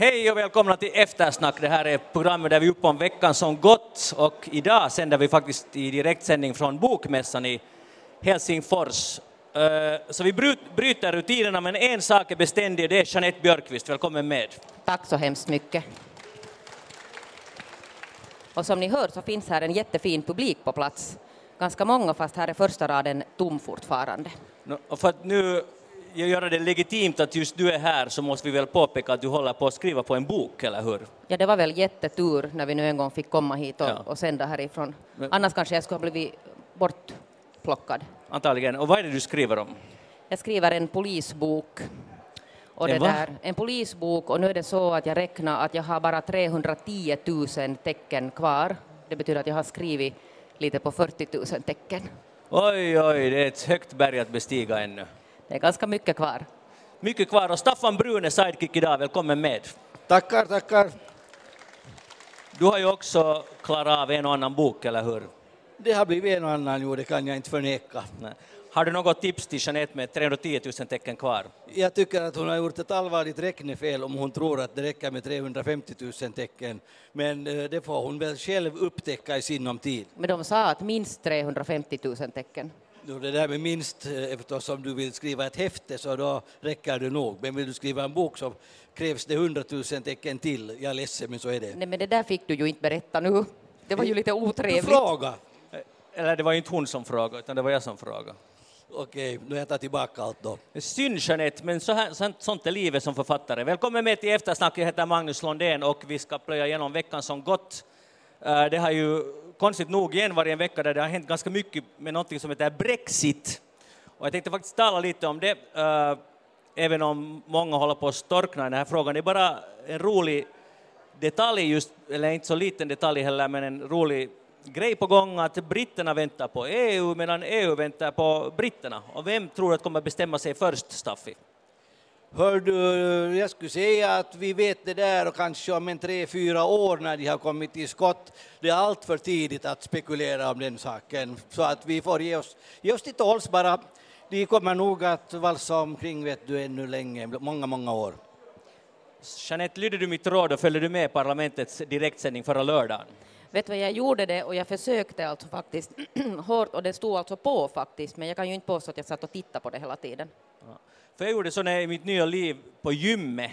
Hej och välkomna till Eftersnack. Det här är programmet där vi är uppe om veckan som gått och idag sänder vi faktiskt i direktsändning från Bokmässan i Helsingfors. Eh, Så vi bryt- bryter rutinerna men en sak är beständig, det är Jeanette Björkqvist. Välkommen med. Tack så hemskt mycket. Och som ni hör så finns här en jättefin publik på plats. Ganska många, fast här är första raden tom fortfarande. Och för att nu göra det legitimt att just du är här så måste vi väl påpeka att du håller på att skriva på en bok, eller hur? Ja, det var väl jättetur när vi nu en gång fick komma hit och, Ja. och sända härifrån. Annars kanske jag skulle ha blivit bortplockad. Antagligen. Och vad är det du skriver om? Jag skriver en polisbok. Och En det där, en polisbok och nu är det så att jag räknar att jag har bara 310 000 tecken kvar. Det betyder att jag har skrivit lite på 40 000 tecken. Oj, oj, det är ett högt berg att bestiga ännu. Det är ganska mycket kvar. Mycket kvar och Staffan Brun är sidekick idag, välkommen med. Tackar, tackar. Du har ju också klarat av en och annan bok, eller hur? Det har blivit en och annan, jo, det kan jag inte förneka. Nej. Har du något tips till Jeanette med 310 000 tecken kvar? Jag tycker att hon har gjort ett allvarligt räknefel om hon tror att det räcker med 350 000 tecken. Men eh, det får hon väl själv upptäcka i sinom tid. Men de sa att minst 350 000 tecken. Jo, Det där med minst, eh, eftersom du vill skriva ett häfte så då räcker det nog. Men vill du skriva en bok så krävs det 100 000 tecken till. Jag är ledsen, men så är det. Nej, men det där fick du ju inte berätta nu. Det var ju lite Du otrevligt. fråga. Eller det var inte hon som frågade, utan det var jag som frågade. Okej, nu jag tar tillbaka allt då. Synd Jeanette, men så här, sånt, sånt är livet som författare. Välkommen med till Eftersnack, jag heter Magnus Londén och vi ska plöja igenom veckan som gått. Eh, Det har ju konstigt nog igen varje vecka där det har hänt ganska mycket med något som heter Brexit. Och jag tänkte faktiskt tala lite om det, äh, även om många håller på att storkna i den här frågan. Det är bara en rolig detalj, just, eller inte så liten detalj heller, men en rolig grej på gång att britterna väntar på EU medan EU väntar på britterna. Och vem tror att kommer bestämma sig först, Staffi? Hör du, jag skulle säga att vi vet det där och kanske om en tre, fyra år när de har kommit till skott. Det är allt för tidigt att spekulera om den saken, så att vi får ge oss, ge oss till tåls bara. De kommer nog att valsa omkring vet du ännu länge, många, många år. Jeanette, lydde du mitt råd och följde du med parlamentets direktsändning förra lördagen? Vet du vad, jag gjorde det och jag försökte alltså faktiskt hårt och det stod alltså på faktiskt, men jag kan ju inte påstå att jag satt och tittade på det hela tiden. För jag gjorde så när jag i mitt nya liv på gymmet,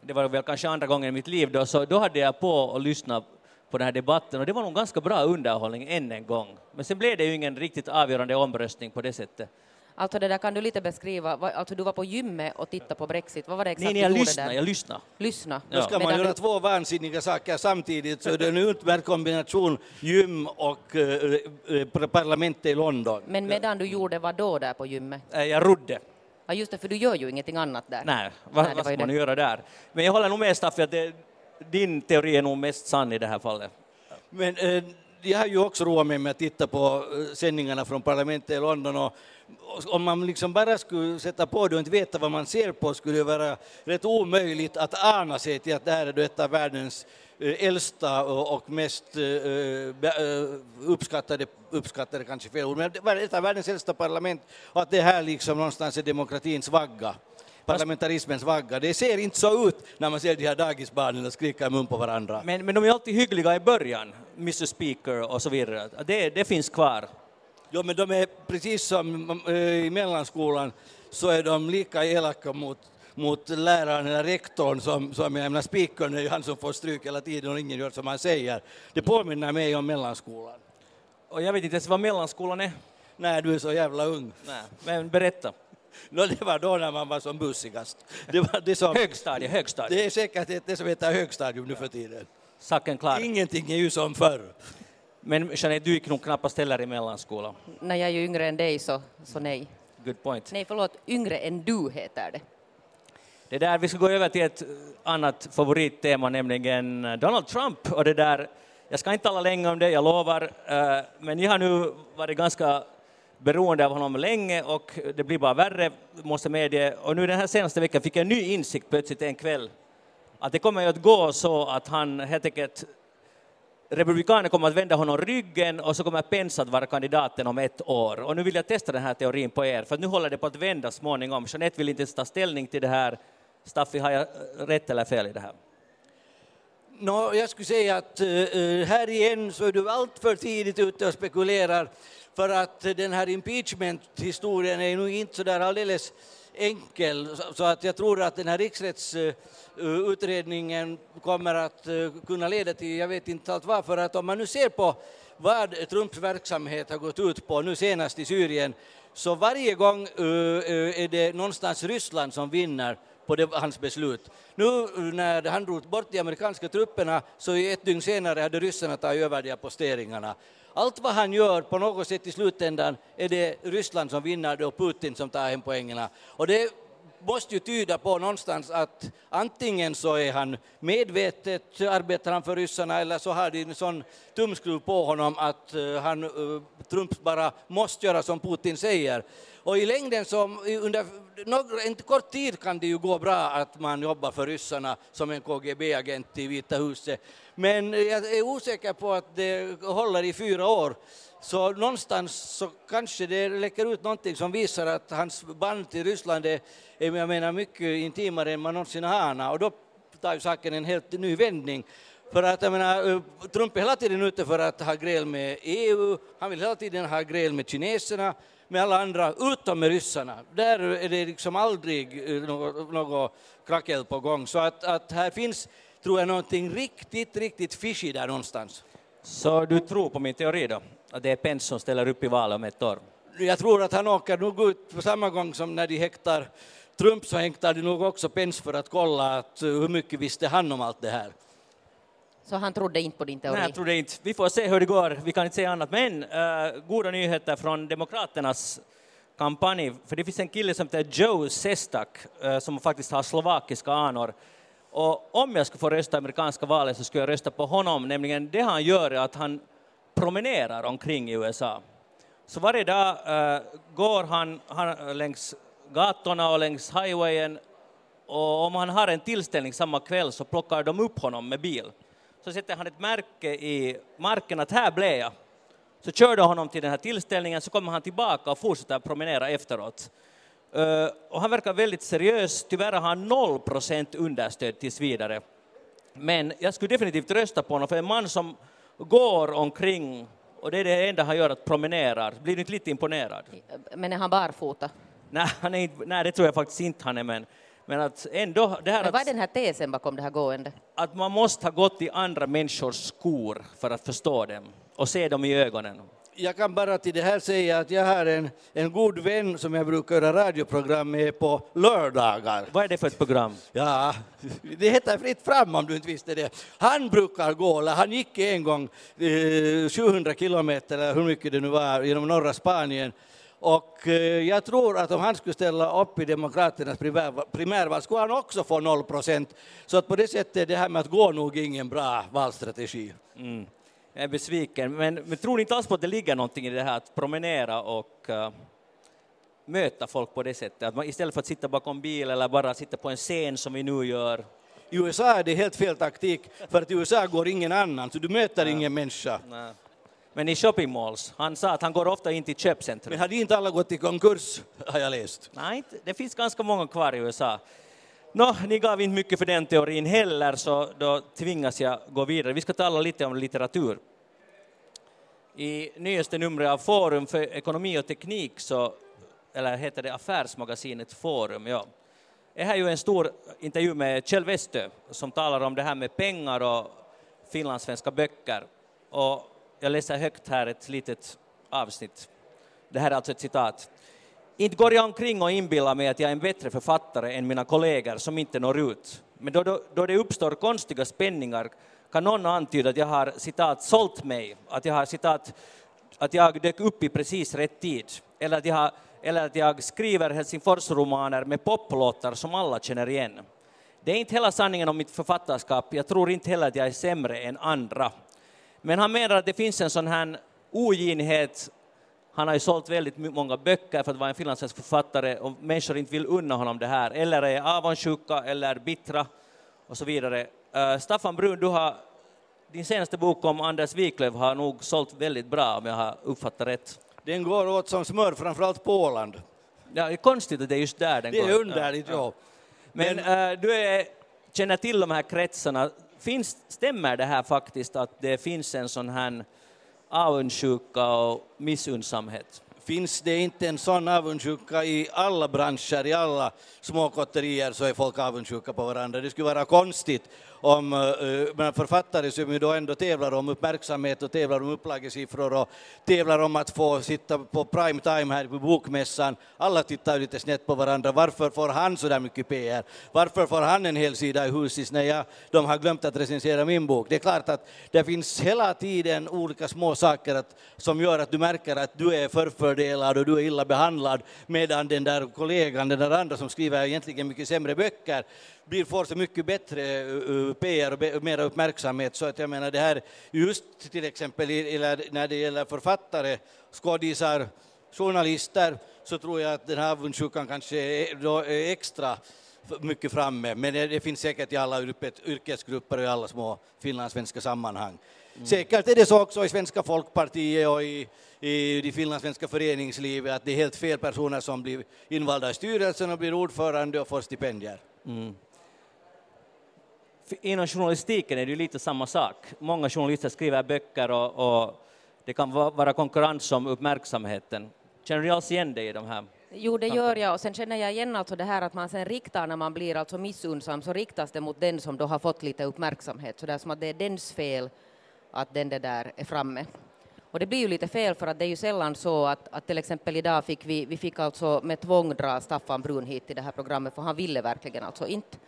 det var väl kanske andra gången i mitt liv då, så då hade jag på och lyssnat på den här debatten och det var nog ganska bra underhållning än en gång. Men sen blev det ju ingen riktigt avgörande omröstning på det sättet. Alltså det där kan du lite beskriva, alltså du var på gymmet och tittade på Brexit, vad var det exakt Nej, nej, jag lyssnade, där? jag lyssnade. Lyssna. Då ska man Medan göra du- två vansinniga saker samtidigt, så det är en utmärkt kombination, gym och eh, eh, parlamentet i London. Men medan du gjorde vad då där på gymmet? Eh, Jag rodde. Ja just det, för du gör ju ingenting annat där. Nej, vad, Nej, det vad ska man det. göra där? Men jag håller nog med Staffi att det, din teori är nog mest sann i det här fallet. Men eh, jag har ju också roat mig med att titta på eh, sändningarna från parlamentet i London och om man liksom bara skulle sätta på det och inte veta vad man ser på skulle det vara rätt omöjligt att ana sig till att det här är ett av världens äldsta och mest eh, eh, uppskattade, uppskattade kanske fel ord, men ett av världens äldsta parlament och att det här liksom någonstans är demokratins vagga. Parlamentarismens vagga. Det ser inte så ut när man ser de här dagisbarnen och i mun på varandra. Men, men de är alltid hyggliga i början, Mr Speaker och så vidare. Det, det finns kvar. Jo, men de är precis som eh, i mellanskolan så är de lika elaka mot, mot läraren eller rektorn som, som jag menar speakern är ju han som får stryk hela tiden och ingen gör som han säger. Det påminner mig om mellanskolan. Och jag vet inte ens vad mellanskolan är. Nej, du är så jävla ung. Nej, men berätta. No, det var då när man var som bussigast. Det, var det, som, Högstadie, högstadie. det är säkert det, det som heter högstadium nu för tiden. Saken klar. Ingenting är ju som förr. Men Jeanette, du gick nog knappast heller i mellanskolan. När jag är ju yngre än dig så, så nej. Good point. Nej förlåt, yngre än du heter det. Det där, vi ska gå över till ett annat favorittema, nämligen eh, Donald Trump. Och det där, jag ska inte tala länge om det, jag lovar, eh, men jag har nu varit ganska beroende av honom länge och det blir bara värre, måste medge. Och nu den här senaste veckan fick jag en ny insikt plötsligt en kväll att det kommer att gå så att han helt enkelt Republikanerna kommer att vända honom ryggen och så kommer Pence att vara kandidaten om ett år. Och nu vill jag testa den här teorin på er, för nu håller det på att vända småningom. Jeanette vill inte ens ta ställning till det här. Staffi, har jag eh, rätt eller fel i det här? No, jag skulle säga att uh, här igen så är du allt för tidigt ute och spekulerar för att den här impeachment-historien är nog inte så där alldeles enkel så att jag tror att den här riksrättsutredningen kommer att kunna leda till, jag vet inte allt varför, att om man nu ser på vad Trumps verksamhet har gått ut på, nu senast i Syrien, så varje gång är det någonstans Ryssland som vinner på det, hans beslut. Nu när han drog bort de amerikanska trupperna så ett dygn senare hade ryssarna tagit över de här posteringarna. Allt vad han gör på något sätt i slutändan är det Ryssland som vinner det och Putin som tar hem poängerna. Och det måste ju tyda på någonstans att antingen så är han medvetet arbetar han för ryssarna eller så har de en sån tumskruv på honom att eh, han, eh, Trump bara måste göra som Putin säger. Och i längden, så, under några, en kort tid kan det ju gå bra att man jobbar för ryssarna som en KGB-agent i Vita huset. Men jag är osäker på att det håller i fyra år. Så någonstans så kanske det läcker ut någonting som visar att hans band till Ryssland är, jag menar, mycket intimare än man någonsin har anat. Och då tar ju saken en helt ny vändning. För att jag menar, eh, Trump är hela tiden ute för att ha gräl med EU, han vill hela tiden ha gräl med kineserna, med alla andra, utom med ryssarna. Där är det liksom aldrig eh, något, något krackel på gång. Så att, att här finns, tror jag, någonting riktigt, riktigt fishy där någonstans. Så du tror på min teori då? Att det är Pence som ställer upp i valet om ett år? Jag tror att han åker nog ut på samma gång som när de häktar Trump så häktar de nog också Pence för att kolla att, hur mycket visste han om allt det här. Så han trodde inte på din teori? Nej, jag trodde inte. Vi får se hur det går. Vi kan inte säga annat. Men uh, goda nyheter från Demokraternas kampanj. För det finns en kille som heter Joe Sestak uh, som faktiskt har slovakiska anor. Och om jag skulle få rösta i amerikanska valet så skulle jag rösta på honom. Nämligen det han gör är att han promenerar omkring i USA. Så varje dag uh, går han, han längs gatorna och längs highwayen och om han har en tillställning samma kväll så plockar de upp honom med bil så sätter han ett märke i marken att här blev jag. Så kör de honom till den här tillställningen, så kommer han tillbaka och fortsätter promenera efteråt. Uh, och han verkar väldigt seriös, tyvärr har han noll procent understöd tills vidare. Men jag skulle definitivt rösta på honom, för en man som går omkring och det är det enda han gör, att promenera. Blir du inte lite imponerad? Men är han barfota? Nej, han är inte, nej, det tror jag faktiskt inte han är, men men att ändå... Det här Men vad är den här tesen bakom det här gåendet? att man måste ha gått i andra människors skor för att förstå dem och se dem i ögonen. Jag kan bara till det här säga att jag har en, en god vän som jag brukar göra radioprogram med på lördagar. Vad är det för ett program? Ja, det heter Fritt fram om du inte visste det. Han brukar gå, eller han gick en gång eh, 700 kilometer, eller hur mycket det nu var, genom norra Spanien och eh, jag tror att om han skulle ställa upp i Demokraternas primärval skulle han också få noll procent. Så att på det sättet det här med att gå nog ingen bra valstrategi. Mm. Jag är besviken, men, men tror ni inte alls på att det ligger någonting i det här att promenera och uh, möta folk på det sättet? Att man, istället för att sitta bakom bil eller bara sitta på en scen som vi nu gör. I USA är det helt fel taktik, för att i USA går ingen annan, så du möter ja. ingen människa. Nej. Men i shopping malls, han sa att han går ofta in till köpcentrum. Men hade inte alla gått i konkurs, har jag läst. Nej, det finns ganska många kvar i USA. Nå, ni gav inte mycket för den teorin heller, så då tvingas jag gå vidare. Vi ska tala lite om litteratur. I nyaste numret av Forum för ekonomi och teknik, så, eller heter det Affärsmagasinet Forum, ja. Det här är ju en stor intervju med Kjell Westö som talar om det här med pengar och finlandssvenska böcker. Och jag läser högt här ett litet avsnitt. Det här är alltså ett citat. Inte går jag omkring och inbillar mig att jag är en bättre författare än mina kollegor som inte når ut. Men då, då, då det uppstår konstiga spänningar kan någon antyda att jag har citat sålt mig, att jag har citat att jag dök upp i precis rätt tid, eller att jag, eller att jag skriver Helsingforsromaner med poplåtar som alla känner igen. Det är inte hela sanningen om mitt författarskap, jag tror inte heller att jag är sämre än andra. Men han menar att det finns en sån här oginhet. Han har ju sålt väldigt många böcker för att vara en finlandssvensk författare och människor inte vill unna honom det här, eller är avundsjuka eller bittra och så vidare. Uh, Staffan Brun, du har, din senaste bok om Anders Wiklöf har nog sålt väldigt bra om jag har uppfattat rätt. Den går åt som smör, framförallt på Åland. Ja, det är konstigt att det är just där den det går. Det är underligt, ja. ja. Men äh, du är, känner till de här kretsarna. Finns, stämmer det här faktiskt att det finns en sån här avundsjuka och missundsamhet? Finns det inte en sån avundsjuka i alla branscher, i alla småkotterier så är folk avundsjuka på varandra. Det skulle vara konstigt om eh, eh författare som ju då ändå tävlar om uppmärksamhet och tävlar om upplagesiffror och tävlar om att få sitta på prime time här på bokmässan. Alla tittar lite snett på varandra. Varför får han så där mycket PR? Varför får han en hel sida i husis när jag, de har glömt att recensera min bok? Det är klart att det finns hela tiden olika små saker att, som gör att du märker att du är förfördelad och du är illa behandlad medan den där kollegan, den där andra som skriver egentligen mycket sämre böcker, blir, får så mycket bättre uh, PR och mer uppmärksamhet så att jag menar det här just till exempel när det gäller författare, skådisar, journalister så tror jag att den här avundsjukan kanske är, extra mycket framme, men det, det, finns säkert i alla yrkesgrupper och i alla små finlandssvenska sammanhang. Mm. Säkert är det så också i Svenska folkpartiet och i, i det finlandssvenska föreningslivet att det är helt fel personer som blir invalda i styrelsen och blir ordförande och får stipendier. Mm inom journalistiken är det lite samma sak. Många journalister skriver böcker och, och det kan vara konkurrens om uppmärksamheten. Känner du alls igen dig i de här? Jo, det gör jag och sen känner jag igen alltså det här att man sen riktar när man blir alltså missundsam så riktas det mot den som då har fått lite uppmärksamhet så det är som att det är dens fel att den det där är framme. Och det blir ju lite fel för att det är ju sällan så att, att till exempel idag fick vi, vi fick alltså med tvång dra Staffan Brun hit till det här programmet för han ville verkligen alltså inte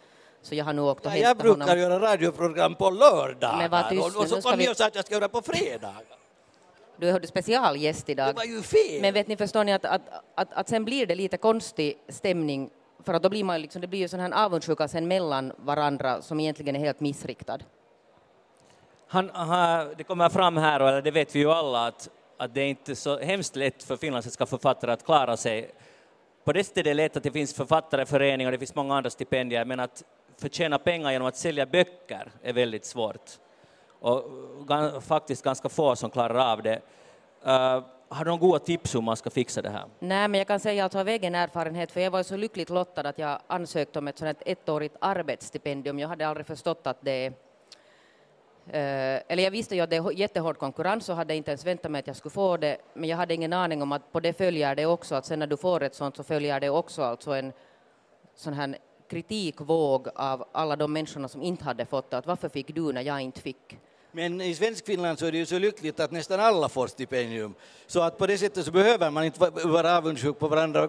så jag har nu åkt och ja, Jag brukar honom. göra radioprogram på lördagar tyst, och, och så kom ni och sa att jag ska göra på fredagar. Du är specialgäst idag. Det var ju fel. Men vet ni, förstår ni att, att, att, att sen blir det lite konstig stämning för att då blir man liksom, det blir ju sån här avundsjuka sen mellan varandra som egentligen är helt missriktad. Han, han, det kommer fram här, och det vet vi ju alla, att, att det är inte så hemskt lätt för finländska författare att klara sig. På det sättet är det lätt att det finns författareföreningar och det finns många andra stipendier, men att förtjäna pengar genom att sälja böcker är väldigt svårt. Och faktiskt ganska få som klarar av det. Uh, har du några goda tips hur man ska fixa det här? Nej, men jag kan säga att av egen erfarenhet, för jag var så lyckligt lottad att jag ansökte om ett sånt ettårigt arbetsstipendium. Jag hade aldrig förstått att det Uh, eller jag visste ju att det är jättehård konkurrens och hade inte ens väntat mig att jag skulle få det, men jag hade ingen aning om att på det följer det också, att sen när du får ett sånt så följer det också alltså en sån här kritikvåg av alla de människorna som inte hade fått det, att varför fick du när jag inte fick? Men i Svenskfinland så är det ju så lyckligt att nästan alla får stipendium. Så att på det sättet så behöver man inte vara avundsjuk på varandra.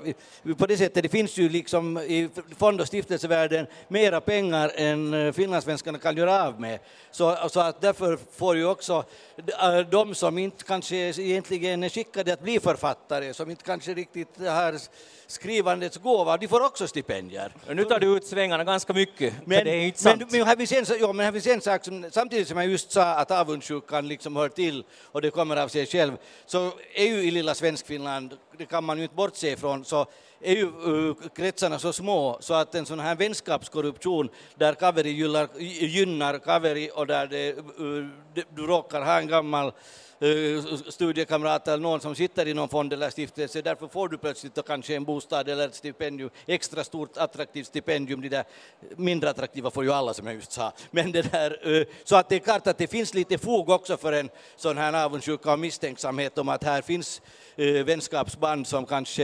På det sättet, det finns ju liksom i fond och stiftelsevärlden mera pengar än eh, finlandssvenskarna kan göra av med. Så, så att därför får ju också eh, de som inte kanske egentligen är skickade att bli författare, som inte kanske riktigt har skrivandets gåva, de får också stipendier. Nu tar du ut svängarna ganska mycket, men, det är inte sant. Men, men, har vi sen, ja, men har vi sen sagt, samtidigt som jag just sa att avundsjukan liksom hör till och det kommer av sig själv, så är ju i lilla Svenskfinland, det kan man ju inte bortse ifrån, så är ju uh, kretsarna så små så att en sån här vänskapskorruption där Kaveri gynnar Kaveri och där det, uh, du råkar ha en gammal Eh, Eh, studiekamrat eller någon som sitter i någon fond eller stiftelse, därför får du plötsligt kanske en bostad eller ett stipendium, extra stort attraktivt stipendium, de där mindre attraktiva får ju alla som jag just sa. Men det där, eh, så att det är klart att det finns lite fog också för en sån här avundsjuka och misstänksamhet om att här finns eh, vänskapsband som kanske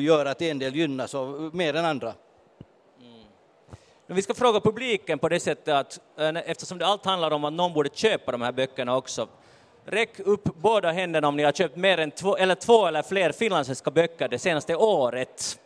gör att en del gynnas mer än andra. Mm. Vi ska fråga publiken på det sättet att eftersom det allt handlar om att någon borde köpa de här böckerna också, Räck upp båda händerna om ni har köpt mer än två eller, två eller fler finlandssvenska böcker det senaste året.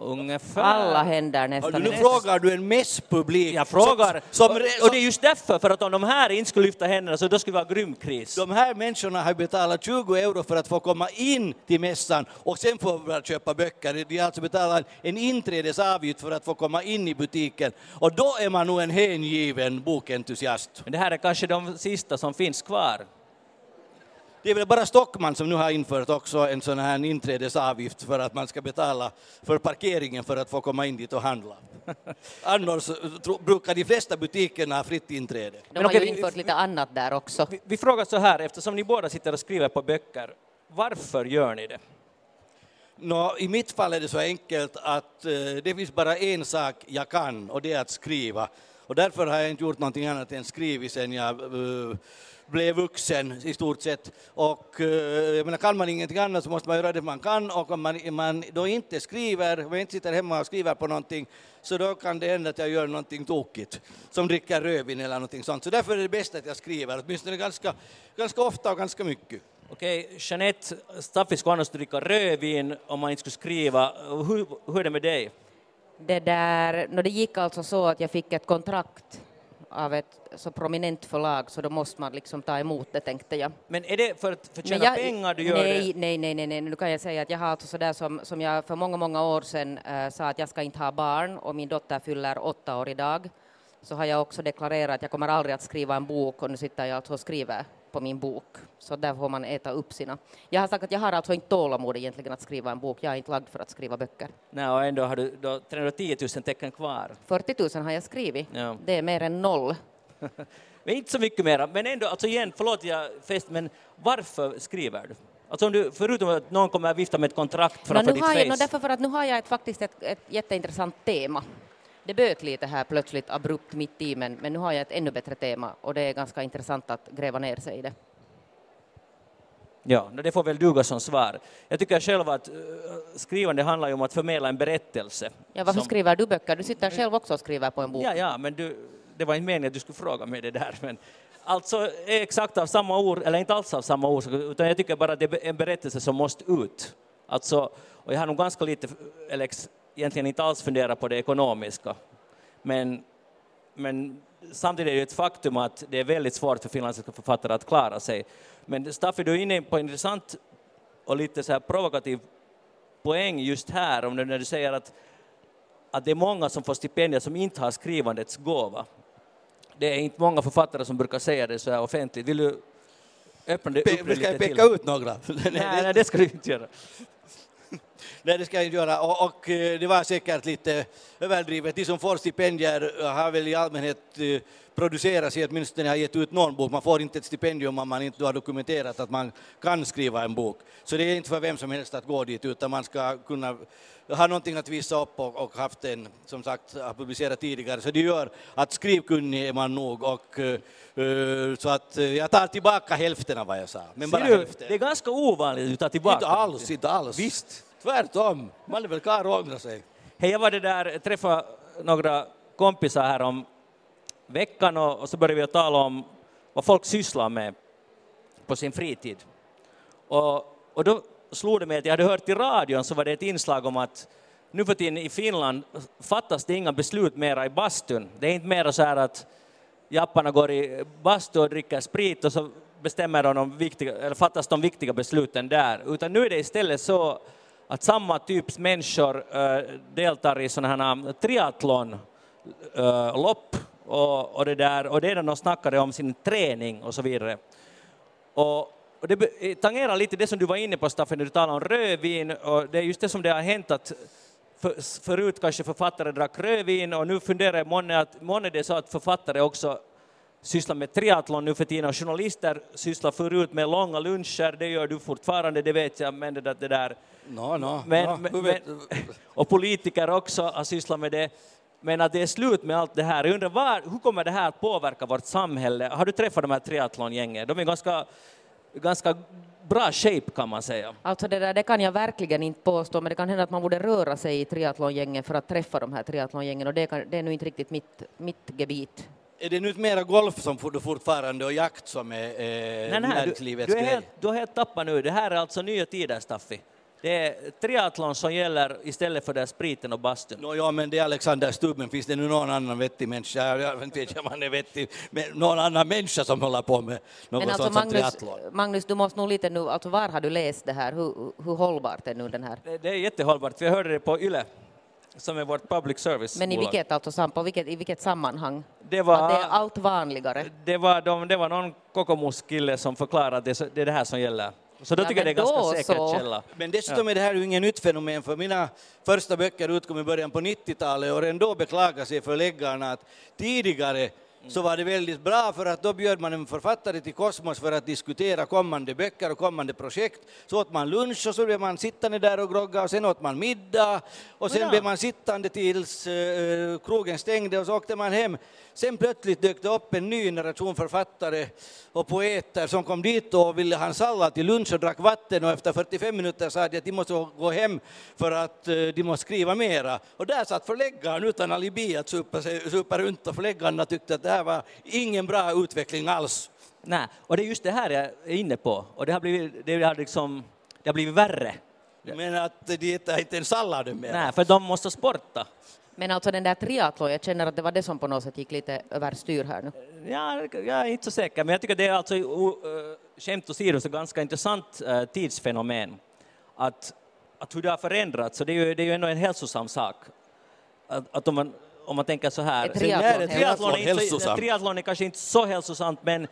Ungefär. Alla händer nästan. Nu frågar du en mässpublik. Jag frågar, som, som, och det är just därför, för att om de här inte skulle lyfta händerna så då skulle det vara grym kris. De här människorna har betalat 20 euro för att få komma in till mässan och sen få köpa böcker. De har alltså betalat en inträdesavgift för att få komma in i butiken och då är man nog en hängiven bokentusiast. Men det här är kanske de sista som finns kvar. Det är väl bara Stockman som nu har infört också en sån här inträdesavgift för att man ska betala för parkeringen för att få komma in dit och handla. Annars tro, brukar de flesta butikerna ha fritt inträde. De har ju infört lite annat där också. Vi, vi frågar så här, eftersom ni båda sitter och skriver på böcker, varför gör ni det? Nå, I mitt fall är det så enkelt att eh, det finns bara en sak jag kan och det är att skriva. Och därför har jag inte gjort någonting annat än skrivit sen jag eh, blev vuxen i stort sett. Och eh, jag menar, kan man ingenting annat så måste man göra det man kan och om man, man då inte skriver, om jag inte sitter hemma och skriver på någonting så då kan det hända att jag gör någonting tokigt, som dricker rödvin eller någonting sånt. Så därför är det bäst att jag skriver, åtminstone ganska, ganska ofta och ganska mycket. Okej, Jeanette, Staffi skulle annars dricka rödvin om man inte skulle skriva. Hur, hur är det med dig? Det, där, no, det gick alltså så att jag fick ett kontrakt av ett så prominent förlag så då måste man liksom ta emot det tänkte jag. Men är det för att förtjäna jag, pengar du gör nej, det? Nej, nej, nej, nej, nu kan jag säga att jag har alltså sådär som, som jag för många, många år sedan äh, sa att jag ska inte ha barn och min dotter fyller åtta år idag så har jag också deklarerat att jag kommer aldrig att skriva en bok och nu sitter jag alltså och skriver på min bok. Så där får man äta upp sina. Jag har sagt att jag har alltså inte tålamod egentligen att skriva en bok. Jag är inte lagd för att skriva böcker. Nej, och ändå har du då 310 000 tecken kvar. 40 000 har jag skrivit. Ja. Det är mer än noll. men inte så mycket mera. Men ändå, alltså igen, förlåt jag fest, men varför skriver du? Alltså om du, förutom att någon kommer att vifta med ett kontrakt framför no, nu ditt har face. jag, no, därför för att nu har jag ett, faktiskt ett, ett jätteintressant tema. Det böt lite här plötsligt abrupt mitt i, men, men nu har jag ett ännu bättre tema och det är ganska intressant att gräva ner sig i det. Ja, det får väl duga som svar. Jag tycker själv att uh, skrivande handlar ju om att förmedla en berättelse. Ja, varför som... skriver du böcker? Du sitter själv också och skriver på en bok. Ja, ja, men du, det var inte meningen att du skulle fråga mig det där. Men alltså exakt av samma ord, eller inte alls av samma ord, utan jag tycker bara att det är en berättelse som måste ut. Alltså, och jag har nog ganska lite, eller egentligen inte alls funderat på det ekonomiska. Men, men samtidigt är det ett faktum att det är väldigt svårt för finländska författare att klara sig. Men Staffi, du är inne på en intressant och lite så här provokativ poäng just här, om det, när du säger att, att det är många som får stipendier som inte har skrivandets gåva. Det är inte många författare som brukar säga det så här offentligt. Vill du öppna det, Pe upp det ska jag lite peka till? ut några? Nej, nej, det ska du inte göra. Nej, det ska jag inte göra. Och, och, eh, det var säkert lite överdrivet. De som får stipendier har väl i allmänhet eh, producerat sig, åtminstone har gett ut någon bok. Man får inte ett stipendium om man inte har dokumenterat att man kan skriva en bok. Så det är inte för vem som helst att gå dit, utan man ska kunna ha någonting att visa upp och, och haft en, som sagt, har publicerat tidigare. Så det gör att skrivkunnig är man nog och uh, så att uh, jag tar tillbaka hälften av vad jag sa. Men bara du, hälften. det är ganska ovanligt att tar tillbaka. Inte alls, inte alls. Visst. Tvärtom, man är väl karl och ångrar sig. Hej, jag var det där, träffade några kompisar här om veckan och, och så började vi att tala om vad folk sysslar med på sin fritid. Och, och då slog det mig att jag hade hört i radion så var det ett inslag om att nu för tiden i Finland fattas det inga beslut mera i bastun. Det är inte mera så här att japparna går i bastu och dricker sprit och så bestämmer de, de viktiga, eller fattas de viktiga besluten där. Utan nu är det istället så att samma typs människor äh, deltar i sådana här eh, triathlonlopp eh, äh, och, och, det där, och det är när de snackade om sin träning och så vidare. Och, och det tangerar lite det som du var inne på Staffan, när du talade om rödvin, och det är just det som det har hänt att för, förut kanske författare drack rödvin. Och nu funderar jag månne att månne det är så att författare också sysslar med triathlon nu för tiden och journalister sysslar förut med långa luncher, det gör du fortfarande, det vet jag, men det, där, det där No, no, men, no, men, och politiker också har sysslat med det. Men att det är slut med allt det här. Jag undrar, var, hur kommer det här att påverka vårt samhälle? Har du träffat de här triathlongängen? De är ganska, ganska bra shape kan man säga. Alltså det där det kan jag verkligen inte påstå, men det kan hända att man borde röra sig i triathlongängen för att träffa de här triathlongängen och det, kan, det är nu inte riktigt mitt, mitt gebit. Är det nu mera golf som du fortfarande och jakt som är eh, Nej, nej, du, näringslivets du, är grej? helt, du har helt tappat nu. Det här är alltså nya tider, Staffi. Det är triathlon som gäller istället för där spriten och bastun. No, ja, men det är Alexander Stubb, men finns det nu någon annan vettig människa, jag vet inte om han är vettig, men någon annan människa som håller på med något Men alltså sånt som Magnus, triathlon? Magnus, du måste nog lite nu, alltså var har du läst det här? Hur, hur hållbart är nu den här? Det, det är jättehållbart. Vi hörde det på YLE, som är vårt public service Men i vilket, alltså, sam- på vilket, i vilket sammanhang? Det var, Att det är allt vanligare? det var, de, det var någon kokomuskille som förklarade att det, det är det här som gäller. Så då Ja, tycker jag det är ganska säker så. källa. Men dessutom är det här ju inget nytt fenomen, för mina första böcker utkom i början på 90-talet och redan då beklagade sig förläggarna att tidigare så var det väldigt bra för att då bjöd man en författare till Kosmos för att diskutera kommande böcker och kommande projekt. Så åt man lunch och så blev man sittande där och grogga och sen åt man middag och sen blev man sittande tills eh, krogen stängde och så åkte man hem. Sen plötsligt dök det upp en ny generation författare och poeter som kom dit och ville ha en sallad till lunch och drack vatten och efter 45 minuter sa de att de måste gå hem för att eh, de måste skriva mera. Och där satt förläggaren utan alibi att supa, sig- supa runt och förläggarna tyckte att det här var ingen bra utveckling alls. Nej, och det är just det här jag är inne på. Och det har blivit, det har liksom, det har blivit värre. Men att de äter inte en salladen mer. Nej, för de måste sporta. Men alltså den där triathlon, jag känner att det var det som på något sätt gick lite överstyr här nu. Ja, jag är inte så säker, men jag tycker det är alltså, skämt åsido, så ganska intressant tidsfenomen. Att, att hur det har förändrats, så det är ju, det är ju ändå en hälsosam sak. Att, att om, man, om man tänker så här... Är triathlon det triathlon, är inte så, hälsosamt? triathlon är kanske inte så hälsosamt, men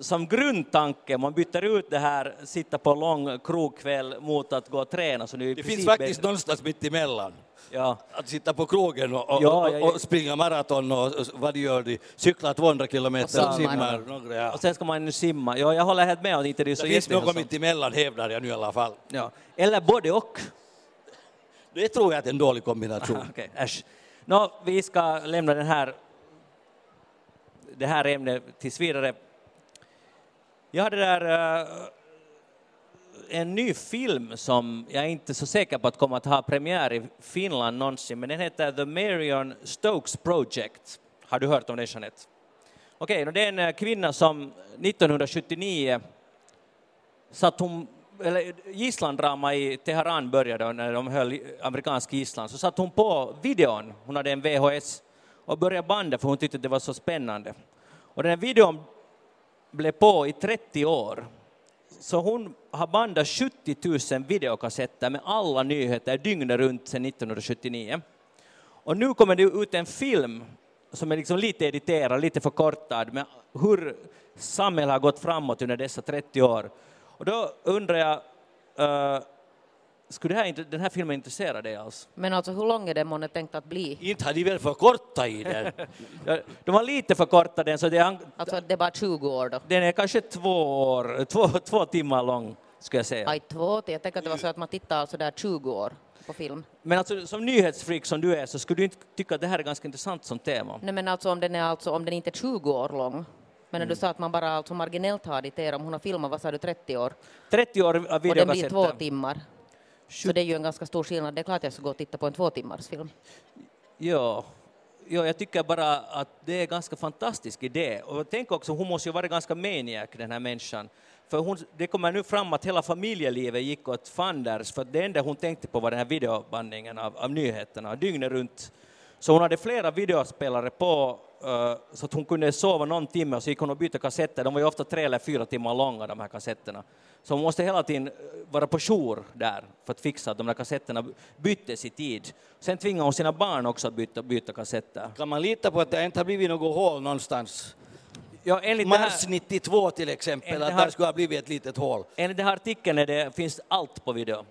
som grundtanke, om man byter ut det här sitta på lång krogkväll mot att gå och träna. Så nu Det princip finns faktiskt någonstans mitt emellan. Ja, Att sitta på krogen och, och, Ja, ja, ja. och, springa maraton och och vad gör de, cykla 200 kilometer och simmar. Några, ja. och sen ska man nu simma. Ja, jag håller helt med om inte det är så Det finns något mitt emellan hävdar jag nu i alla fall. Ja. Eller både och. Det tror jag är en dålig kombination. Äsch. Nå, vi ska lämna den här, det här ämnet tills vidare. Jag hade där uh, en ny film som jag är inte så säker på att kommer att ha premiär i Finland någonsin, men den heter The Marion Stokes Project. Har du hört om den, Jeanette? Okej, okay, det är en eh, kvinna som 1979 satt hon, eller gisslandrama i Teheran började när de höll amerikansk gisslan, så satte hon på videon, hon hade en VHS, och började banda för hon tyckte det var så spännande. Och den här videon blev på i 30 år. Så hon har bandat 70 000 videokassetter med alla nyheter dygnet runt sedan 1979. Och nu kommer det ut en film som är liksom lite editerad, lite förkortad, med hur samhället har gått framåt under dessa 30 år. Och då undrar jag, uh, skulle det här, den här filmen intressera dig alls? Men alltså hur lång är den månne tänkt att bli? Inte har de väl förkortat i den? De har lite förkortat den, så det är, Alltså det är bara 20 år då? den är kanske två, år, två, två timmar lång, skulle jag säga. Aj, två till. Jag tänker att det var så att man tittar alltså där 20 år på film. Men alltså, som nyhetsfreak som du är så skulle du inte tycka att det här är ganska intressant som tema? Nej men alltså om den, är alltså, om den inte är 20 år lång, men när du sa att man bara alltså marginellt har editerat, om hon har filmat, vad sa du, 30 år, 30 år av och den blir två videokassetter. timmar. Så det är ju en ganska stor skillnad. Det är klart jag ska gå och titta på en två timmars film. Ja. ja, jag tycker bara att det är en ganska fantastisk idé. Och tänk också, hon måste ju vara ganska maniac, den här människan. För hon, det kommer nu fram att hela familjelivet gick åt fanders, för det enda hon tänkte på var den här videobandningen av, av nyheterna, dygnet runt. Så hon hade flera videospelare på, eh, så att hon kunde sova någon timme och så gick hon och bytte kassetter. De var ju ofta tre eller fyra timmar långa, de här kassetterna. Så hon måste hela tiden eh, vara på jour där för att fixa att de här kassetterna byttes i tid. Sen tvingade hon sina barn också att byta, byta kassetter. Kan man lita på att det inte har blivit något hål någonstans? Ja, enligt, det Mars här, 92 till exempel, Enligt att det här- där skulle ha blivit ett litet hål. enligt den här artikeln är det, finns allt på video.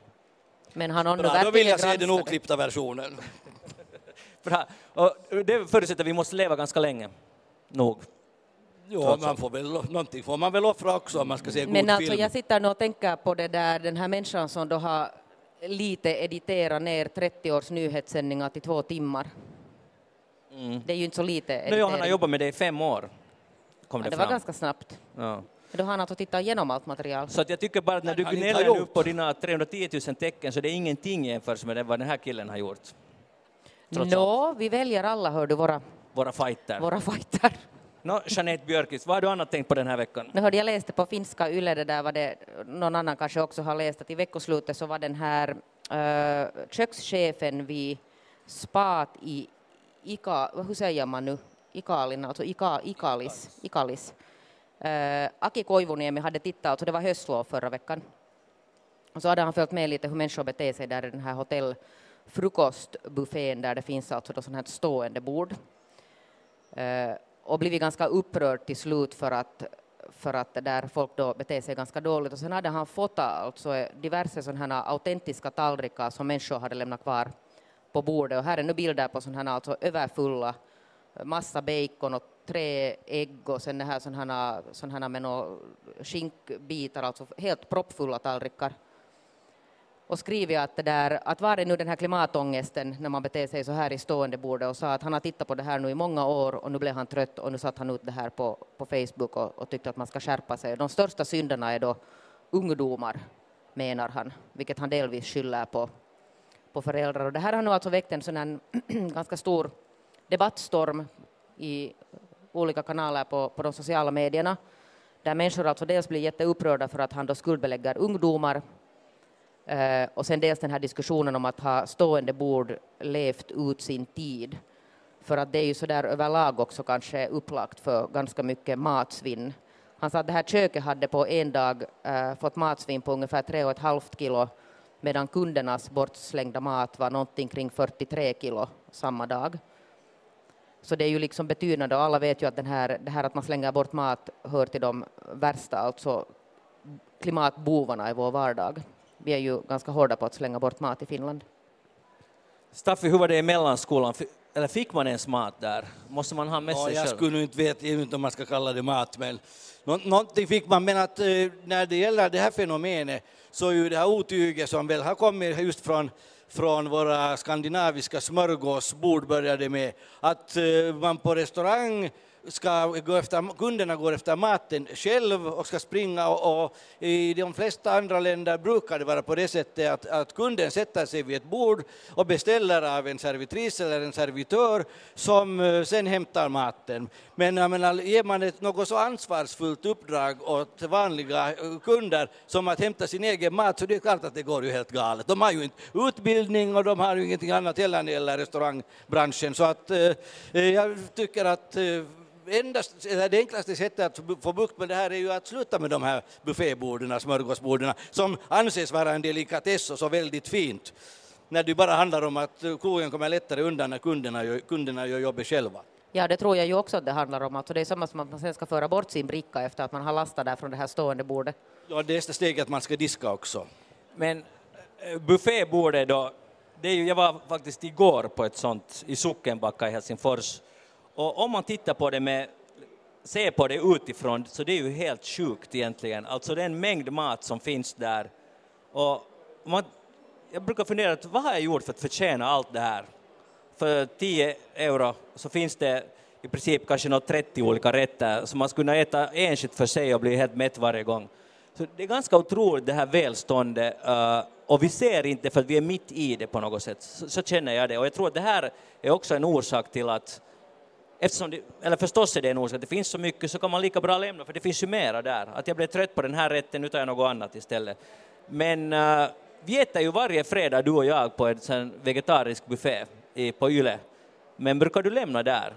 Men har någon Bra, då vill jag se den oklippta versionen. Bra. Och det förutsätter att vi måste leva ganska länge. Nog. Jo, Trots man får väl, någonting får man väl offra också om man ska se god Men alltså film. jag sitter nu och tänker på det där, den här människan som då har lite editerat ner 30 års nyhetssändningar till två timmar. Det är ju inte så lite Nu editering. han har jobbat med det i fem år. Kom ja, det, det var fram. ganska snabbt. Ja. Då har han alltså tittat igenom allt material. Så att jag tycker bara att när du gnäller gjort. på dina 310 000 tecken så det är ingenting jämfört med det vad den här killen har gjort. Trots allt. Nå, vi väljer alla, hör du, våra, Våra fighter. våra fighter. Nå, Jeanette Björkqvist, vad har du annat tänkt på den här veckan? Nu hörde jag läste på finska Yle, det där var det, någon annan kanske också har läst, att i veckoslutet så var den här uh, kökschefen vid spat i Ika, hur säger man nu, Ikalin, alltså Ika, Ikalis, Ikalis. Uh, Aki Koivuniemi hade tittat, alltså det var höstlov förra veckan. Och så hade han följt med lite hur människor beter sig där i den här frukostbuffén där det finns alltså då sånt här stående bord. Eh, och blivit ganska upprörd till slut för att, för att där folk då beter sig ganska dåligt. Och sen hade han fått alltså eh, diverse sådana här autentiska tallrikar som människor hade lämnat kvar på bordet. Och här är nu bilder på sådana här alltså överfulla, eh, massa bacon och tre ägg och sen det här sådana, här med skinkbitar, alltså helt proppfulla tallrikar. Och skrivit att, det där, att var är nu den här klimatångesten när man beter sig så här i stående bordet och sa att han har tittat på det här nu i många år och nu blev han trött och nu satt han ut det här på, på Facebook och, och tyckte att man ska skärpa sig. De största synderna är då ungdomar, menar han, vilket han delvis skyller på, på föräldrar. Och det här har nu alltså väckt en sån här ganska stor debattstorm i olika kanaler på, på de sociala medierna där människor alltså dels blir jätteupprörda för att han då skuldbelägger ungdomar eh, och sen dels den här diskussionen om att ha stående bord levt ut sin tid för att det är ju så där överlag också kanske upplagt för ganska mycket matsvinn. Han sa att det här köket hade på en dag eh, fått matsvinn på ungefär tre och ett halvt kilo medan kundernas bortslängda mat var någonting kring 43 kilo samma dag. Så det är ju liksom betydande och alla vet ju att den här, det här att man slänger bort mat hör till de värsta, alltså klimatbovarna i vår vardag. Vi är ju ganska hårda på att slänga bort mat i Finland. Staffi, hur var det i mellanskolan? Eller fick man ens mat där? Måste man ha med sig ja, själv? Jag skulle nu inte veta inte om man ska kalla det mat, men nå någonting fick man. Men att eh, när det gäller det här fenomenet så är ju det här otyget som väl har kommit just från från våra skandinaviska smörgåsbord började med att eh, man på restaurang ska gå efter, kunderna går efter maten själv och ska springa och, och, i de flesta andra länder brukar det vara på det sättet att, att kunden sätter sig vid ett bord och beställer av en servitris eller en servitör som eh, sen hämtar maten. Men jag menar, ger man ett något så ansvarsfullt uppdrag åt vanliga eh, kunder som att hämta sin egen mat så det är klart att det går ju helt galet. De har ju inte utbildning och de har ju ingenting annat heller när det gäller restaurangbranschen så att eh, eh, jag tycker att eh, endast, det enklaste sättet att få bukt med det här är ju att sluta med de här bufféborden, smörgåsborden, som anses vara en delikatess och så väldigt fint, när det bara handlar om att krogen kommer lättare undan när kunderna gör, kunderna gör jobbet själva. Ja, det tror jag ju också att det handlar om. Alltså det är samma som att man sen ska föra bort sin bricka efter att man har lastat där från det här stående bordet. Ja, det är nästa steg att man ska diska också. Men eh, buffébordet då, det är ju, jag var faktiskt igår på ett sånt i Sockenbacka i Helsingfors och om man tittar på det med, ser på det utifrån, så det är ju helt sjukt egentligen. Alltså det är en mängd mat som finns där. Och man, jag brukar fundera, vad har jag gjort för att förtjäna allt det här? För 10 euro så finns det i princip kanske något 30 olika rätter som man skulle kunna äta enskilt för sig och bli helt mätt varje gång. Så det är ganska otroligt det här välståndet eh, och vi ser inte för att vi är mitt i det på något sätt. Så, så, känner jag det och jag tror att det här är också en orsak till att eftersom det, eller förstås är det en orsak, att det finns så mycket så kan man lika bra lämna, för det finns ju mera där. Att jag blev trött på den här rätten, nu tar jag något annat istället. Men uh, vi äter ju varje fredag, du och jag, på en vegetarisk buffé i, på Yle. Men brukar du lämna där?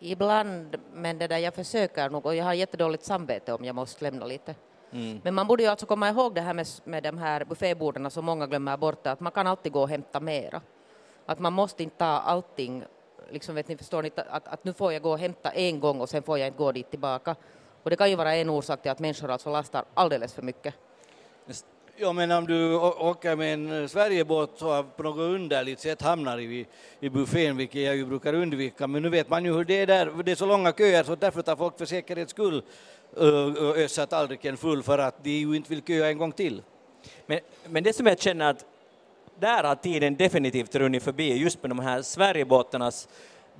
Ibland, men det där jag försöker nog, och jag har jättedåligt samvete om jag måste lämna lite. Mm. Men man borde ju alltså komma ihåg det här med, med de här bufféborden som många glömmer bort, att man kan alltid gå och hämta mera. Att man måste inte ta allting liksom vet ni, förstår ni, att, att nu får jag gå och hämta en gång och sen får jag inte gå dit tillbaka. Och det kan ju vara en orsak till att människor alltså lastar alldeles för mycket. Ja, men om du åker med en Sverigebåt så på något underligt sätt hamnar i, i buffén, vilket jag ju brukar undvika, men nu vet man ju hur det är där, det är så långa köer så därför tar folk för säkerhets skull ösa tallriken full för att de ju inte vill köa en gång till. Men, men det som jag känner att där har tiden definitivt runnit förbi, just med de här Sverigebåtarnas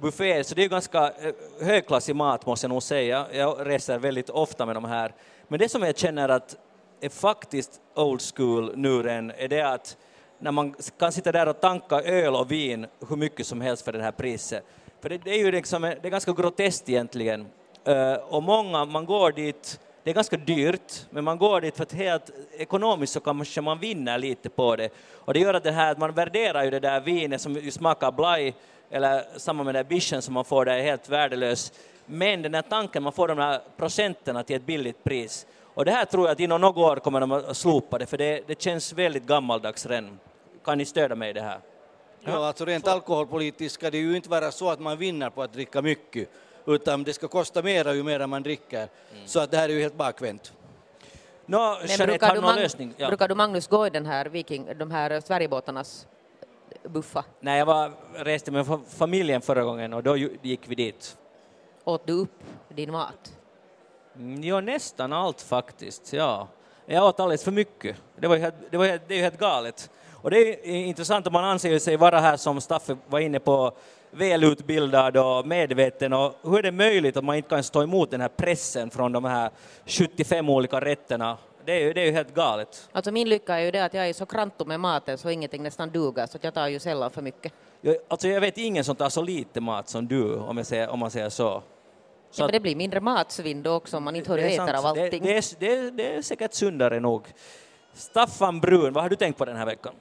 bufféer, så det är ganska eh, högklassig mat måste jag nog säga. Jag reser väldigt ofta med de här. Men det som jag känner att är faktiskt old school nu än, är det att när man kan sitta där och tanka öl och vin hur mycket som helst för det här priset. För det, det är ju liksom, eh, det är ganska groteskt egentligen. Uh, och många, man går dit det är ganska dyrt, men man går dit för att helt ekonomiskt så kanske man vinner lite på det. Och det gör att det här, man värderar ju det där vinet som smakar blaj, eller samma med den bischen som man får där är helt värdelös. Men den här tanken, man får de här procenterna till ett billigt pris. Och det här tror jag att inom några år kommer de att slopa det, för det, det känns väldigt gammaldags redan. Kan ni stödja mig i det här? Ja, alltså rent alkoholpolitiskt ska det ju inte vara så att man vinner på att dricka mycket utan det ska kosta mera ju mer man dricker. Mm. Så att det här är ju helt bakvänt. No, Men brukar, du lösning, ja. brukar du Magnus gå i den här Viking, de här Sverigebåtarnas buffa? Nej, jag var, reste med familjen förra gången och då gick vi dit. åt du upp din mat? Mm, Jo, nästan allt faktiskt. Ja. Jag åt alldeles för mycket. Det, var helt, det, var, helt- det är ju helt galet. Och det är intressant om man anser sig vara här, som Staffe var inne på, välutbildad och medveten. Och hur är det möjligt att man inte kan stå emot den här pressen från de här 75 olika rätterna? Det är ju, det är ju helt galet. Alltså min lycka är ju det att jag är så kranto med maten så ingenting nästan duger så att jag tar ju sällan för mycket. Jag, alltså jag vet ingen som tar så lite mat som du, om, jag säger, om man säger så. Så Ja, men det blir mindre matsvinn då också om man inte hör det är äter av Det, allting. det, är, det, är, det är säkert sundare nog. Staffan Brun, vad har du tänkt på den här veckan?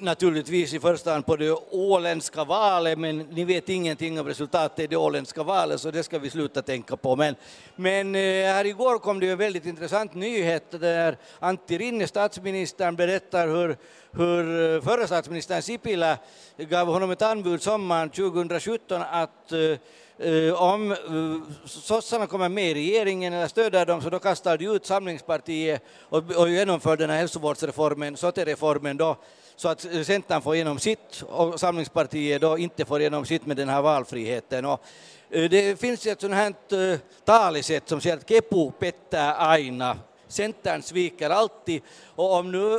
Naturligtvis i första hand på det åländska valet, men ni vet ingenting om resultatet i det åländska valet, så det ska vi sluta tänka på. Men, men eh, här igår kom det ju en väldigt intressant nyhet där Antti Rinne, statsministern, berättar hur, hur eh, förre statsministern Sipilä gav honom ett anbud sommaren 2017 att eh, Eh, om eh, sossarna kommer med i regeringen eller stöder dem så då kastar de ut Samlingspartiet och, och genomför den här hälsovårdsreformen, SOTE-reformen då, så att eh, Centern får igenom sitt och Samlingspartiet då inte får igenom sitt med den här valfriheten. Och, eh, det finns ett sånt här talesätt som säger att kepu pettää aina, Centern sviker alltid och om nu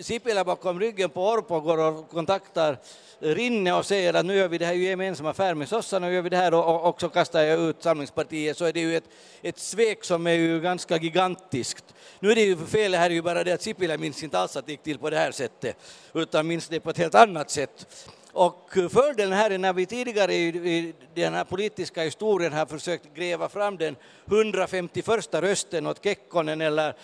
Sipilä bakom ryggen på Orpo går och kontaktar Rinne och säger att nu gör vi det här i gemensam affär med sossarna och gör vi det här och, och, och så kastar jag ut Samlingspartiet så är det ju ett, ett svek som är ju ganska gigantiskt. Nu är det ju fel här är ju bara det att Sipilä minns inte alls att det gick till på det här sättet utan minns det på ett helt annat sätt. Och fördelen här är när vi tidigare i den här politiska historien har försökt gräva fram den 151 rösten åt Kekkonen eller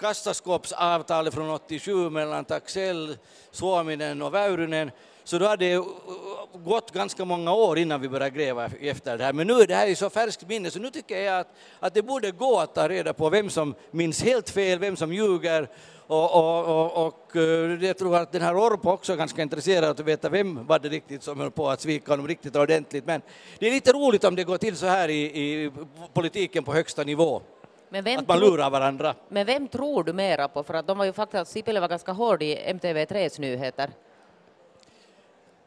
kassaskåpsavtalet från 87 mellan Taxell, Suominen och Väyrynen så då har det uh, uh, gått ganska många år innan vi började gräva efter det här. Men nu är det här i så färskt minne så nu tycker jag att, att det borde gå att ta reda på vem som minns helt fel, vem som ljuger och, och, och, och eh, jag tror att den här Orpo också är ganska intresserad av att veta vem var det riktigt som höll på att svika honom riktigt ordentligt. Men det är lite roligt om det går till så här i, i politiken på högsta nivå, att man lurar varandra. men vem tror du mera på? För att de var ju faktiskt, Sipilä var ganska hård i MTV3s nyheter.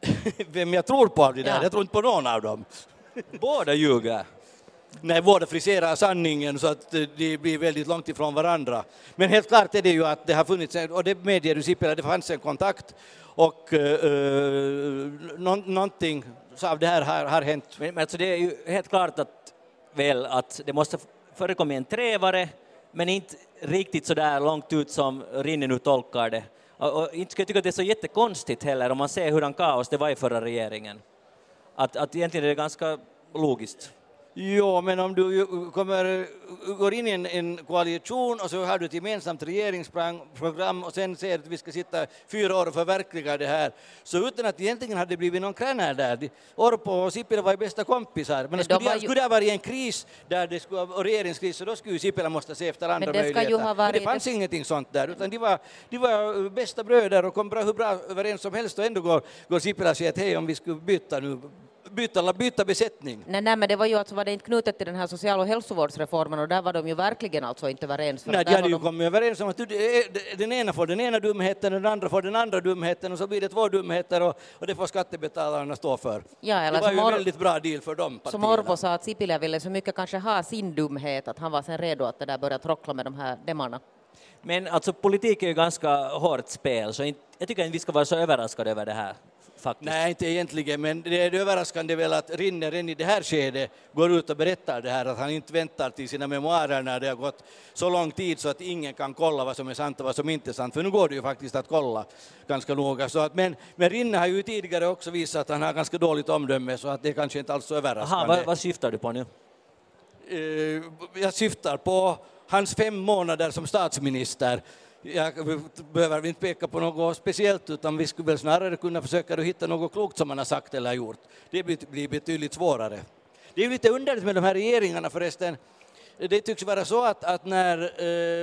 Vem jag tror på av det där, Ja. jag tror inte på någon av dem. Båda ljuger. när båda friserar sanningen så att eh, de blir väldigt långt ifrån varandra. Men helt klart är det ju att det har funnits, och det medger du Sipilä, det fanns en kontakt och uh, någonting av det här har, har hänt. Men, men alltså det är ju helt klart att, väl, att det måste förekomma en trevare, men inte riktigt så där långt ut som Rinne nu tolkar det. Och, och inte skulle jag tycka att det är så jättekonstigt heller om man ser hurdan kaos det var i förra regeringen. Att, att egentligen är det ganska logiskt. Jo, men om du kommer, går in i en, en koalition och så har du ett gemensamt regeringsprogram och sen säger att vi ska sitta fyra år och förverkliga det här, så utan att egentligen hade det blivit någon kränär där. Orpo och Sipilä var ju bästa kompisar, men, Men de skulle, var ju- skulle det ha varit en kris där det skulle och regeringskris, så då skulle ju Sipilä måste se efter andra det ska ju möjligheter. ha Men det varit- fanns ingenting sånt där, utan de var, de var bästa bröder och kom bra, hur bra överens som helst och ändå går, går Sipilä och säger att hej om vi skulle byta nu, byta, byta besättning. Nej, nej, men det var ju alltså var det inte knutet till den här social och hälsovårdsreformen och där var de ju verkligen alltså inte överens. För Nej, de hade ju kommit överens om att den ena får den ena dumheten, den andra får den andra dumheten och så blir det två dumheter och, och det får skattebetalarna stå för. Ja, eller det var som ju en väldigt bra deal för dem Som partierna. Orpo sa att Sipilä ville så mycket kanske ha sin dumhet att han var sen redo att det där börja trockla med de här demarna. Men alltså politik är ju ganska hårt spel, så jag tycker inte vi ska vara så överraskade över det här. Faktiskt. Nej, inte egentligen, men det är överraskande väl att Rinne redan i det här skedet går ut och berättar det här, att han inte väntar till sina memoarer när det har gått så lång tid så att ingen kan kolla vad som är sant och vad som inte är sant, för nu går det ju faktiskt att kolla ganska noga. Så att, men, men Rinne har ju tidigare också visat att han har ganska dåligt omdöme, så att det är kanske inte alls så överraskande. Aha, vad, vad syftar du på nu? Eh, jag syftar på hans fem månader som statsminister. Jag behöver inte peka på något speciellt utan vi skulle väl snarare kunna försöka hitta något klokt som man har sagt eller gjort. Det blir- blir betydligt svårare. Det är ju lite underligt med de här regeringarna förresten. Det tycks vara så att, att när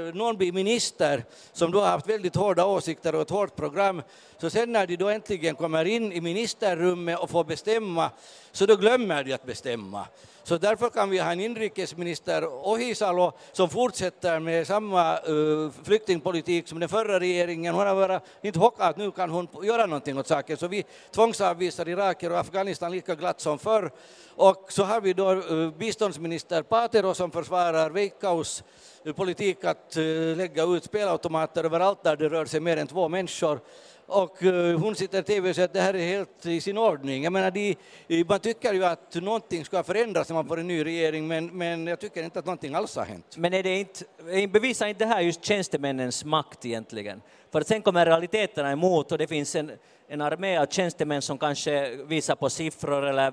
eh, någon blir minister som då har haft väldigt hårda åsikter och ett hårt program så sen när de då äntligen kommer in i ministerrummet och får bestämma så då glömmer de att bestämma. Så därför kan vi ha en inrikesminister Ohisalo som fortsätter med samma uh, flyktingpolitik som den förra regeringen. Hon har varit inte hockat nu kan hon göra någonting åt saken. Så vi tvångsavvisar irakier och Afghanistan lika glatt som förr. Och så har vi då uh, biståndsminister Patero som försvarar Veikkaus eh, politik att lägga ut spelautomater överallt där det rör sig mer än två människor och eh, hon sitter i tv och säger att det här är helt i sin ordning. Jag menar, de, man tycker ju att någonting ska förändras när man får en ny regering, men, men jag tycker inte att någonting alls har hänt. Men är det inte, eh, bevisar inte det här just tjänstemännens makt egentligen? För sen kommer realiteterna emot och det finns en, en armé av tjänstemän som kanske visar på siffror eller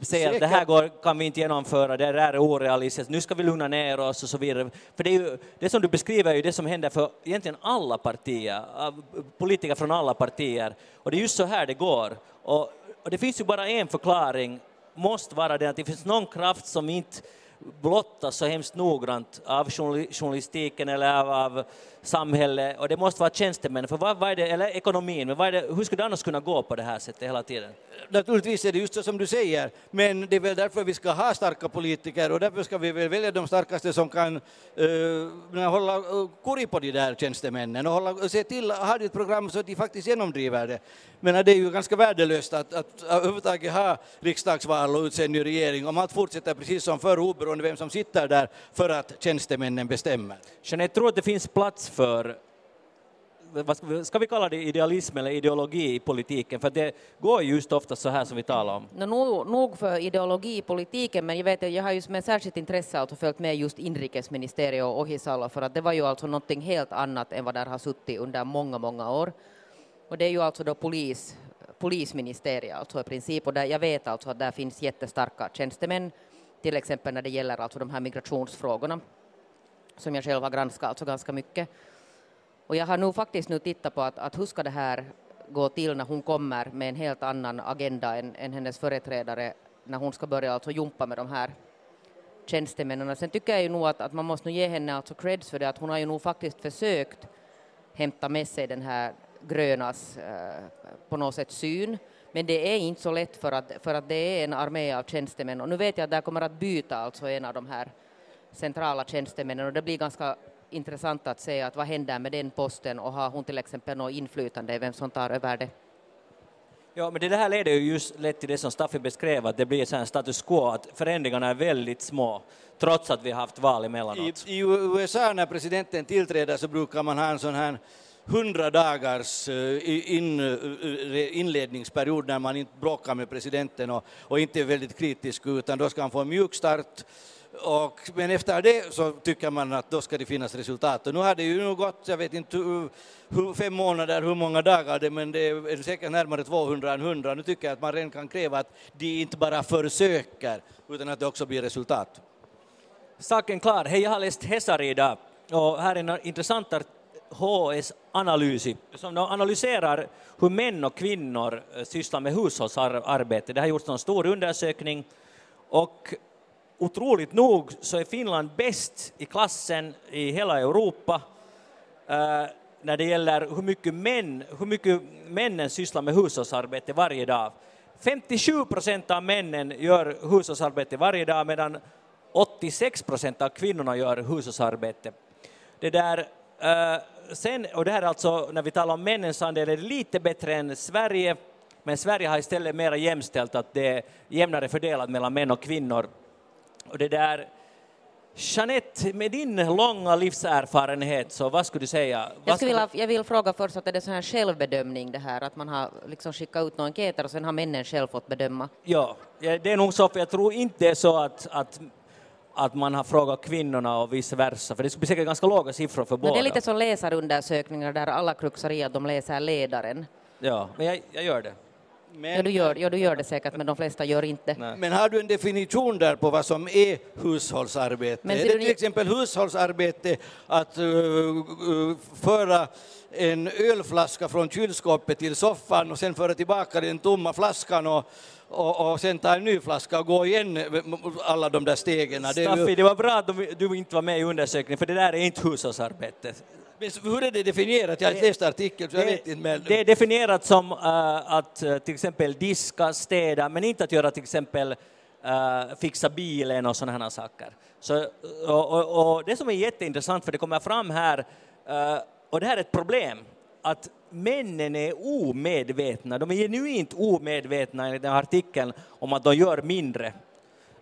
säger Säkert. att det här går, kan vi inte genomföra, det är orealistiskt, nu ska vi lugna ner oss och så vidare. För det, är ju, det som du beskriver är ju det som händer för egentligen alla partier, politiker från alla partier. Och det är just så här det går. Och, och det finns ju bara en förklaring, måste vara det att det finns någon kraft som inte blottas så hemskt noggrant av journalistiken eller av, av samhället och det måste vara tjänstemän, för vad, vad är det, eller ekonomin, men vad är det, hur skulle det annars kunna gå på det här sättet hela tiden? Naturligtvis är det just så som du säger, men det är väl därför vi ska ha starka politiker och därför ska vi väl välja de starkaste som kan uh, hålla uh, korg på de där tjänstemännen och, hålla, och se till att ha ett program så att de faktiskt genomdriver det. Men det är ju ganska värdelöst att, att, att överhuvudtaget ha riksdagsval och utse en ny regering om allt fortsätter precis som förr oberoende vem som sitter där för att tjänstemännen bestämmer. Jeanette, tror att det finns plats för vad ska vi kalla det, idealism eller ideologi i politiken? För det går just ofta så här som vi talar om. No, nog, nog för ideologi i politiken, men jag vet jag har just med särskilt intresse alltså följt med just inrikesministeriet och Ohisalo, för att det var ju alltså någonting helt annat än vad där har suttit under många, många år. Och det är ju alltså då polis, polisministeriet alltså i princip, och där jag vet alltså att där finns jättestarka tjänstemän, till exempel när det gäller alltså de här migrationsfrågorna, som jag själv har granskat alltså ganska mycket. Och jag har nog faktiskt nu tittat på att, att hur ska det här gå till när hon kommer med en helt annan agenda än, än hennes företrädare när hon ska börja alltså jumpa med de här tjänstemännen. Sen tycker jag ju nog att, att man måste ge henne alltså creds för det att hon har ju nog faktiskt försökt hämta med sig den här grönas eh, på något sätt syn. Men det är inte så lätt för att, för att det är en armé av tjänstemän och nu vet jag att det kommer att byta alltså en av de här centrala tjänstemännen och det blir ganska intressant att se att vad händer med den posten och har hon till exempel något inflytande i vem som tar över det? Ja, men det här leder ju just lätt till det som Staffi beskrev, att det blir en status quo, att förändringarna är väldigt små, trots att vi har haft val emellanåt. I, I USA när presidenten tillträder så brukar man ha en sån här 100 dagars eh, in, eh, inledningsperiod när man inte bråkar med presidenten och, och inte är väldigt kritisk utan då ska han få en mjuk start och, men efter det så tycker man att då ska det finnas resultat. Och nu har det ju nu gått, jag vet inte hur, fem månader, hur många dagar det men det är säkert närmare 200 än 100. Nu tycker jag att man redan kan kräva att de inte bara försöker utan att det också blir resultat. Saken klar. Hej, jag har läst Hesari idag och här är en intressant HS-analys som analyserar hur män och kvinnor eh, sysslar med hushållsarbete. Det har gjorts en stor undersökning och otroligt nog så är Finland bäst i klassen i hela Europa eh, när det gäller hur mycket, män, hur mycket männen sysslar med hushållsarbete varje dag. 57 procent av männen gör hushållsarbete varje dag medan 86 procent av kvinnorna gör hushållsarbete. Det där, eh, sen, och det här är alltså, när vi talar om männens andel, är det lite bättre än Sverige, men Sverige har istället mer jämställt, att det är jämnare fördelat mellan män och kvinnor. Och det där, Jeanette, med din långa livserfarenhet, så vad skulle du säga? Jag, skulle vilja, jag vill fråga först att är det så här självbedömning det här, att man har liksom skickat ut några enkäter och sen har männen själv fått bedöma? Ja, det är nog så, för jag tror inte det är så att, att att man har frågat kvinnorna och vice versa, för det skulle bli säkert ganska låga siffror för båda. Det är lite som läsarundersökningar där alla kruxar i att de läser ledaren. Ja, men jag, jag gör det. Men, ja, du gör, ja, du gör det säkert, men de flesta gör inte. Nej. Men har du en definition där på vad som är hushållsarbete? Men, är det till exempel hushållsarbete att uh, uh, föra en ölflaska från kylskåpet till soffan och sen föra tillbaka den tomma flaskan och, och, och sen ta en ny flaska och gå igen alla de där stegen? Staffi, det, ju... det var bra att du inte var med i undersökningen, för det där är inte hushållsarbete. Hur är det definierat? Jag har läst artikeln så jag vet inte. Men... Det är definierat som uh, att uh, till exempel diska, städa, men inte att göra till exempel uh, fixa bilen och sådana här saker. Så, och, och, och, det som är jätteintressant, för det kommer fram här, uh, och det här är ett problem, att männen är omedvetna, de är genuint omedvetna enligt den här artikeln om att de gör mindre Eh,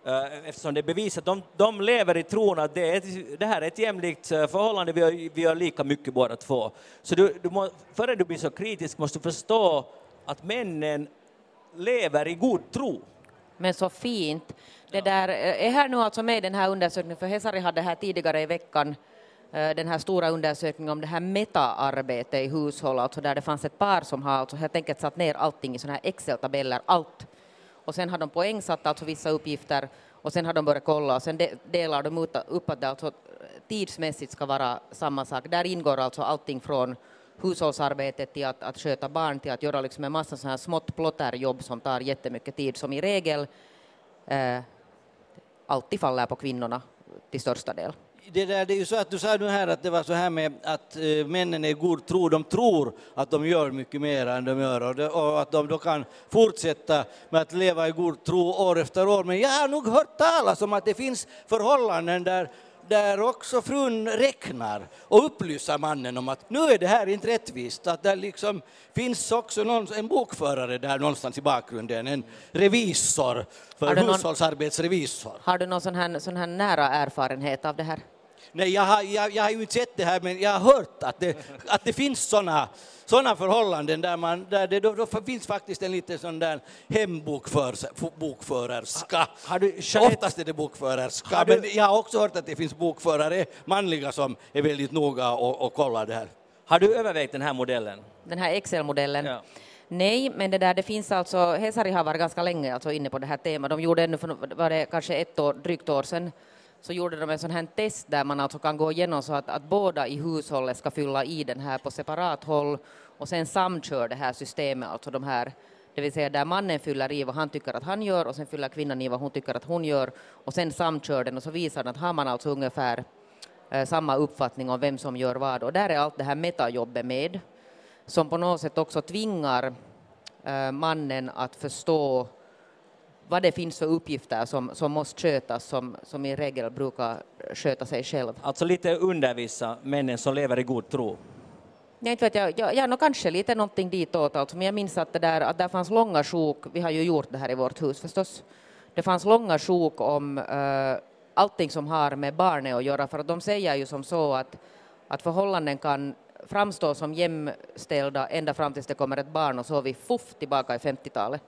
Eh, eftersom det är bevisat, de, de lever i tron att det, är ett, det här är ett jämlikt eh, förhållande, vi gör, vi gör lika mycket båda två. Så du, du må, före du blir så kritisk måste du förstå att männen lever i god tro. Men så fint. Det där eh, är här nu alltså med i den här undersökningen, för Hesari hade här tidigare i veckan den här stora undersökningen om det här metaarbete i hushåll, alltså där det fanns ett par som har alltså helt enkelt satt ner allting i sådana här Excel-tabeller, allt och sen har de poängsatt alltså vissa uppgifter och sen har de börjat kolla och sen delar de upp att det alltså tidsmässigt ska vara samma sak. Där ingår alltså allting från hushållsarbetet till att, att sköta barn till att göra liksom en massa sådana här smått plotterjobb som tar jättemycket tid som i regel eh, alltid faller på kvinnorna till största del det, där, det är ju så att du sa nu här att det var så här med att eh, männen är god tro, de tror att de gör mycket mer än de gör och, det, och, att de då kan fortsätta med att leva i god tro år efter år. Men jag har nog hört talas om att det finns förhållanden där där också frun räknar och upplyser mannen om att nu är det här inte rättvist, att det liksom finns också någon, en bokförare där någonstans i bakgrunden, en revisor, för hushållsarbetsrevisor. Har du någon sån här, sån här nära erfarenhet av det här? Nej, jag har, jag, jag har ju inte sett det här, men jag har hört att det, att det finns sådana såna förhållanden där, man, där det då, då finns faktiskt en liten sån där hembokförerska. Har du, Jeanette, Oftast är det bokförerska, du, men jag har också hört att det finns bokförare, manliga, som är väldigt noga och, och kollar det här. Har du övervägt den här modellen? Den här Excel-modellen? Ja. Nej, men det där, det finns alltså, Hesari har varit ganska länge alltså inne på det här temat. De gjorde ännu för var det kanske ett år, drygt år sedan så gjorde de en sån här test där man alltså kan gå igenom så att, att båda i hushållet ska fylla i den här på separat håll. Och sen samkör det här systemet, alltså de här det vill säga där mannen fyller i vad han tycker att han gör och sen fyller kvinnan i vad hon tycker att hon gör. Och sen samkör den och så visar den att har man alltså ungefär eh, samma uppfattning om vem som gör vad. Och där är allt det här metajobbet med som på något sätt också tvingar eh, mannen att förstå vad det finns för uppgifter som, som måste skötas som, som i regel brukar sköta sig själv. Alltså lite undervisa männen som lever i god tro? Jag inte vet jag, ja, ja no, kanske lite någonting ditåt alltså, men jag minns att det där, att där fanns långa sjok, vi har ju gjort det här i vårt hus förstås, det fanns långa sjok om uh, allting som har med barnet att göra, för att de säger ju som så att, att förhållanden kan framstå som jämställda ända fram tills det kommer ett barn och så är vi fuff tillbaka i 50-talet.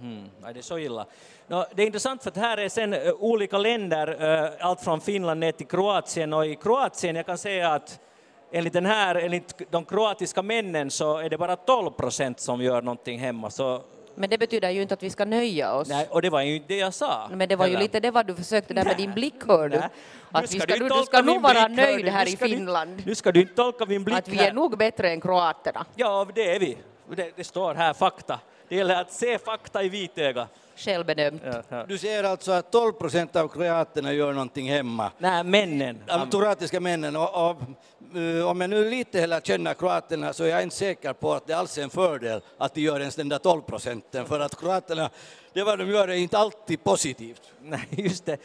Mm, är det så illa? No, det är intressant för att här är sen uh, olika länder, uh, allt från Finland ner till Kroatien och i Kroatien jag kan säga att enligt, den här, enligt de kroatiska männen så är det bara 12 procent som gör någonting hemma. Så men det betyder ju inte att vi ska nöja oss. Nej, och det var ju inte det jag sa. Men det var ju lite det vad du försökte där med din blick, hör du. Att vi ska, du, du ska nog vara nöjd här i Finland. Nu ska du inte tolka min blick Att vi är nog bättre än kroaterna. Ja, det är vi. Det, det står här, fakta. Det gäller att se fakta i vitöga. Självbedömt. Ja, ja. Du säger alltså att 12 procent av kroaterna gör någonting hemma? Nej, männen. De kroatiska männen. Och, och, om jag nu lite heller känner kroaterna så är jag inte säker på att det alls är en fördel att de gör ens den där 12 procenten, för att kroaterna, det vad de gör är inte alltid positivt. Nej, just det.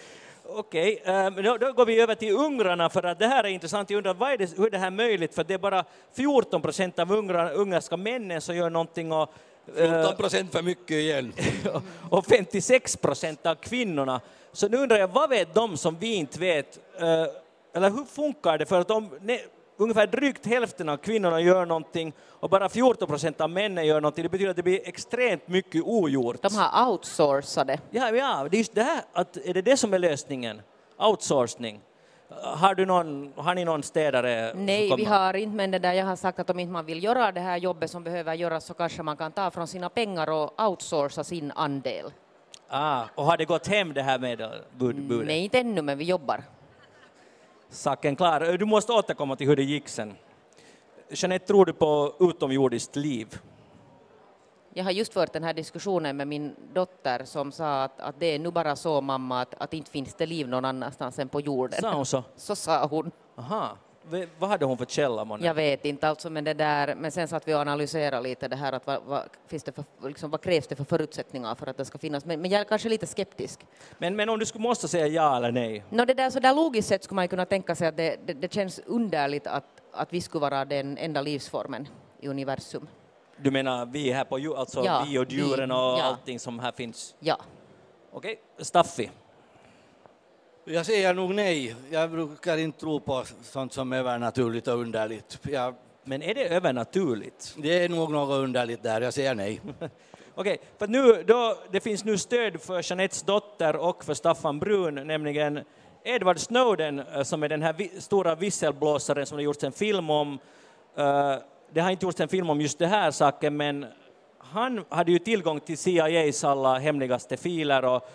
Okej, okay. Ehm, då, då, går vi över till ungrarna för att det här är intressant. Jag undrar vad är det, hur är det här möjligt? För det är bara 14 procent av ungra, ungerska männen som gör någonting och 14 procent för mycket igen. och 56 procent av kvinnorna. Så nu undrar jag, vad vet de som vi inte vet? Eh, eller hur funkar det? För att om ungefär drygt hälften av kvinnorna gör någonting och bara 14 procent av männen gör någonting, det betyder att det blir extremt mycket ogjort. De har outsourcat Ja, ja, det är just det här, att är det det som är lösningen? Outsourcing. Har, du någon, har ni någon städare? Nej, vi har inte, men det där jag har sagt att om inte man vill göra det här jobbet som behöver göras så kanske man kan ta från sina pengar och outsourca sin andel. Ah, och har det gått hem det här med bud, budet? Nej, inte ännu, men vi jobbar. Saken klar. Du måste återkomma till hur det gick sen. Jeanette, tror du på utomjordiskt liv? Jag har just fört den här diskussionen med min dotter som sa att, att det är nu bara så mamma att, att inte finns det liv någon annanstans än på jorden. Sa hon så? Så sa hon. Aha. V- Vad hade hon för källa? månne? Jag vet inte, alltså, men, det där, men sen satt vi och analyserade lite det här att vad, vad, finns det för, liksom, vad krävs det för förutsättningar för att det ska finnas, men, men jag är kanske lite skeptisk. Men, men om du skulle måste säga ja eller nej? No, det där, så där logiskt sett skulle man kunna tänka sig att det, det, det känns underligt att, att vi skulle vara den enda livsformen i universum. Du menar vi här på djur, alltså Ja, vi och djuren och ja. allting som här finns? Ja. Okej, Staffi? Jag säger nog nej. Jag brukar inte tro på sånt som är övernaturligt och underligt. Jag, Men är det övernaturligt? det är nog något underligt där. Jag säger nej. Okej, för att nu då, det finns nu stöd för Jeanettes dotter och för Staffan Brun, nämligen Edward Snowden eh, som är den här vi, stora visselblåsaren som det gjorts en film om. Eh, det har inte gjorts en film om just det här saken, men han hade ju tillgång till CIAs alla hemligaste filer och,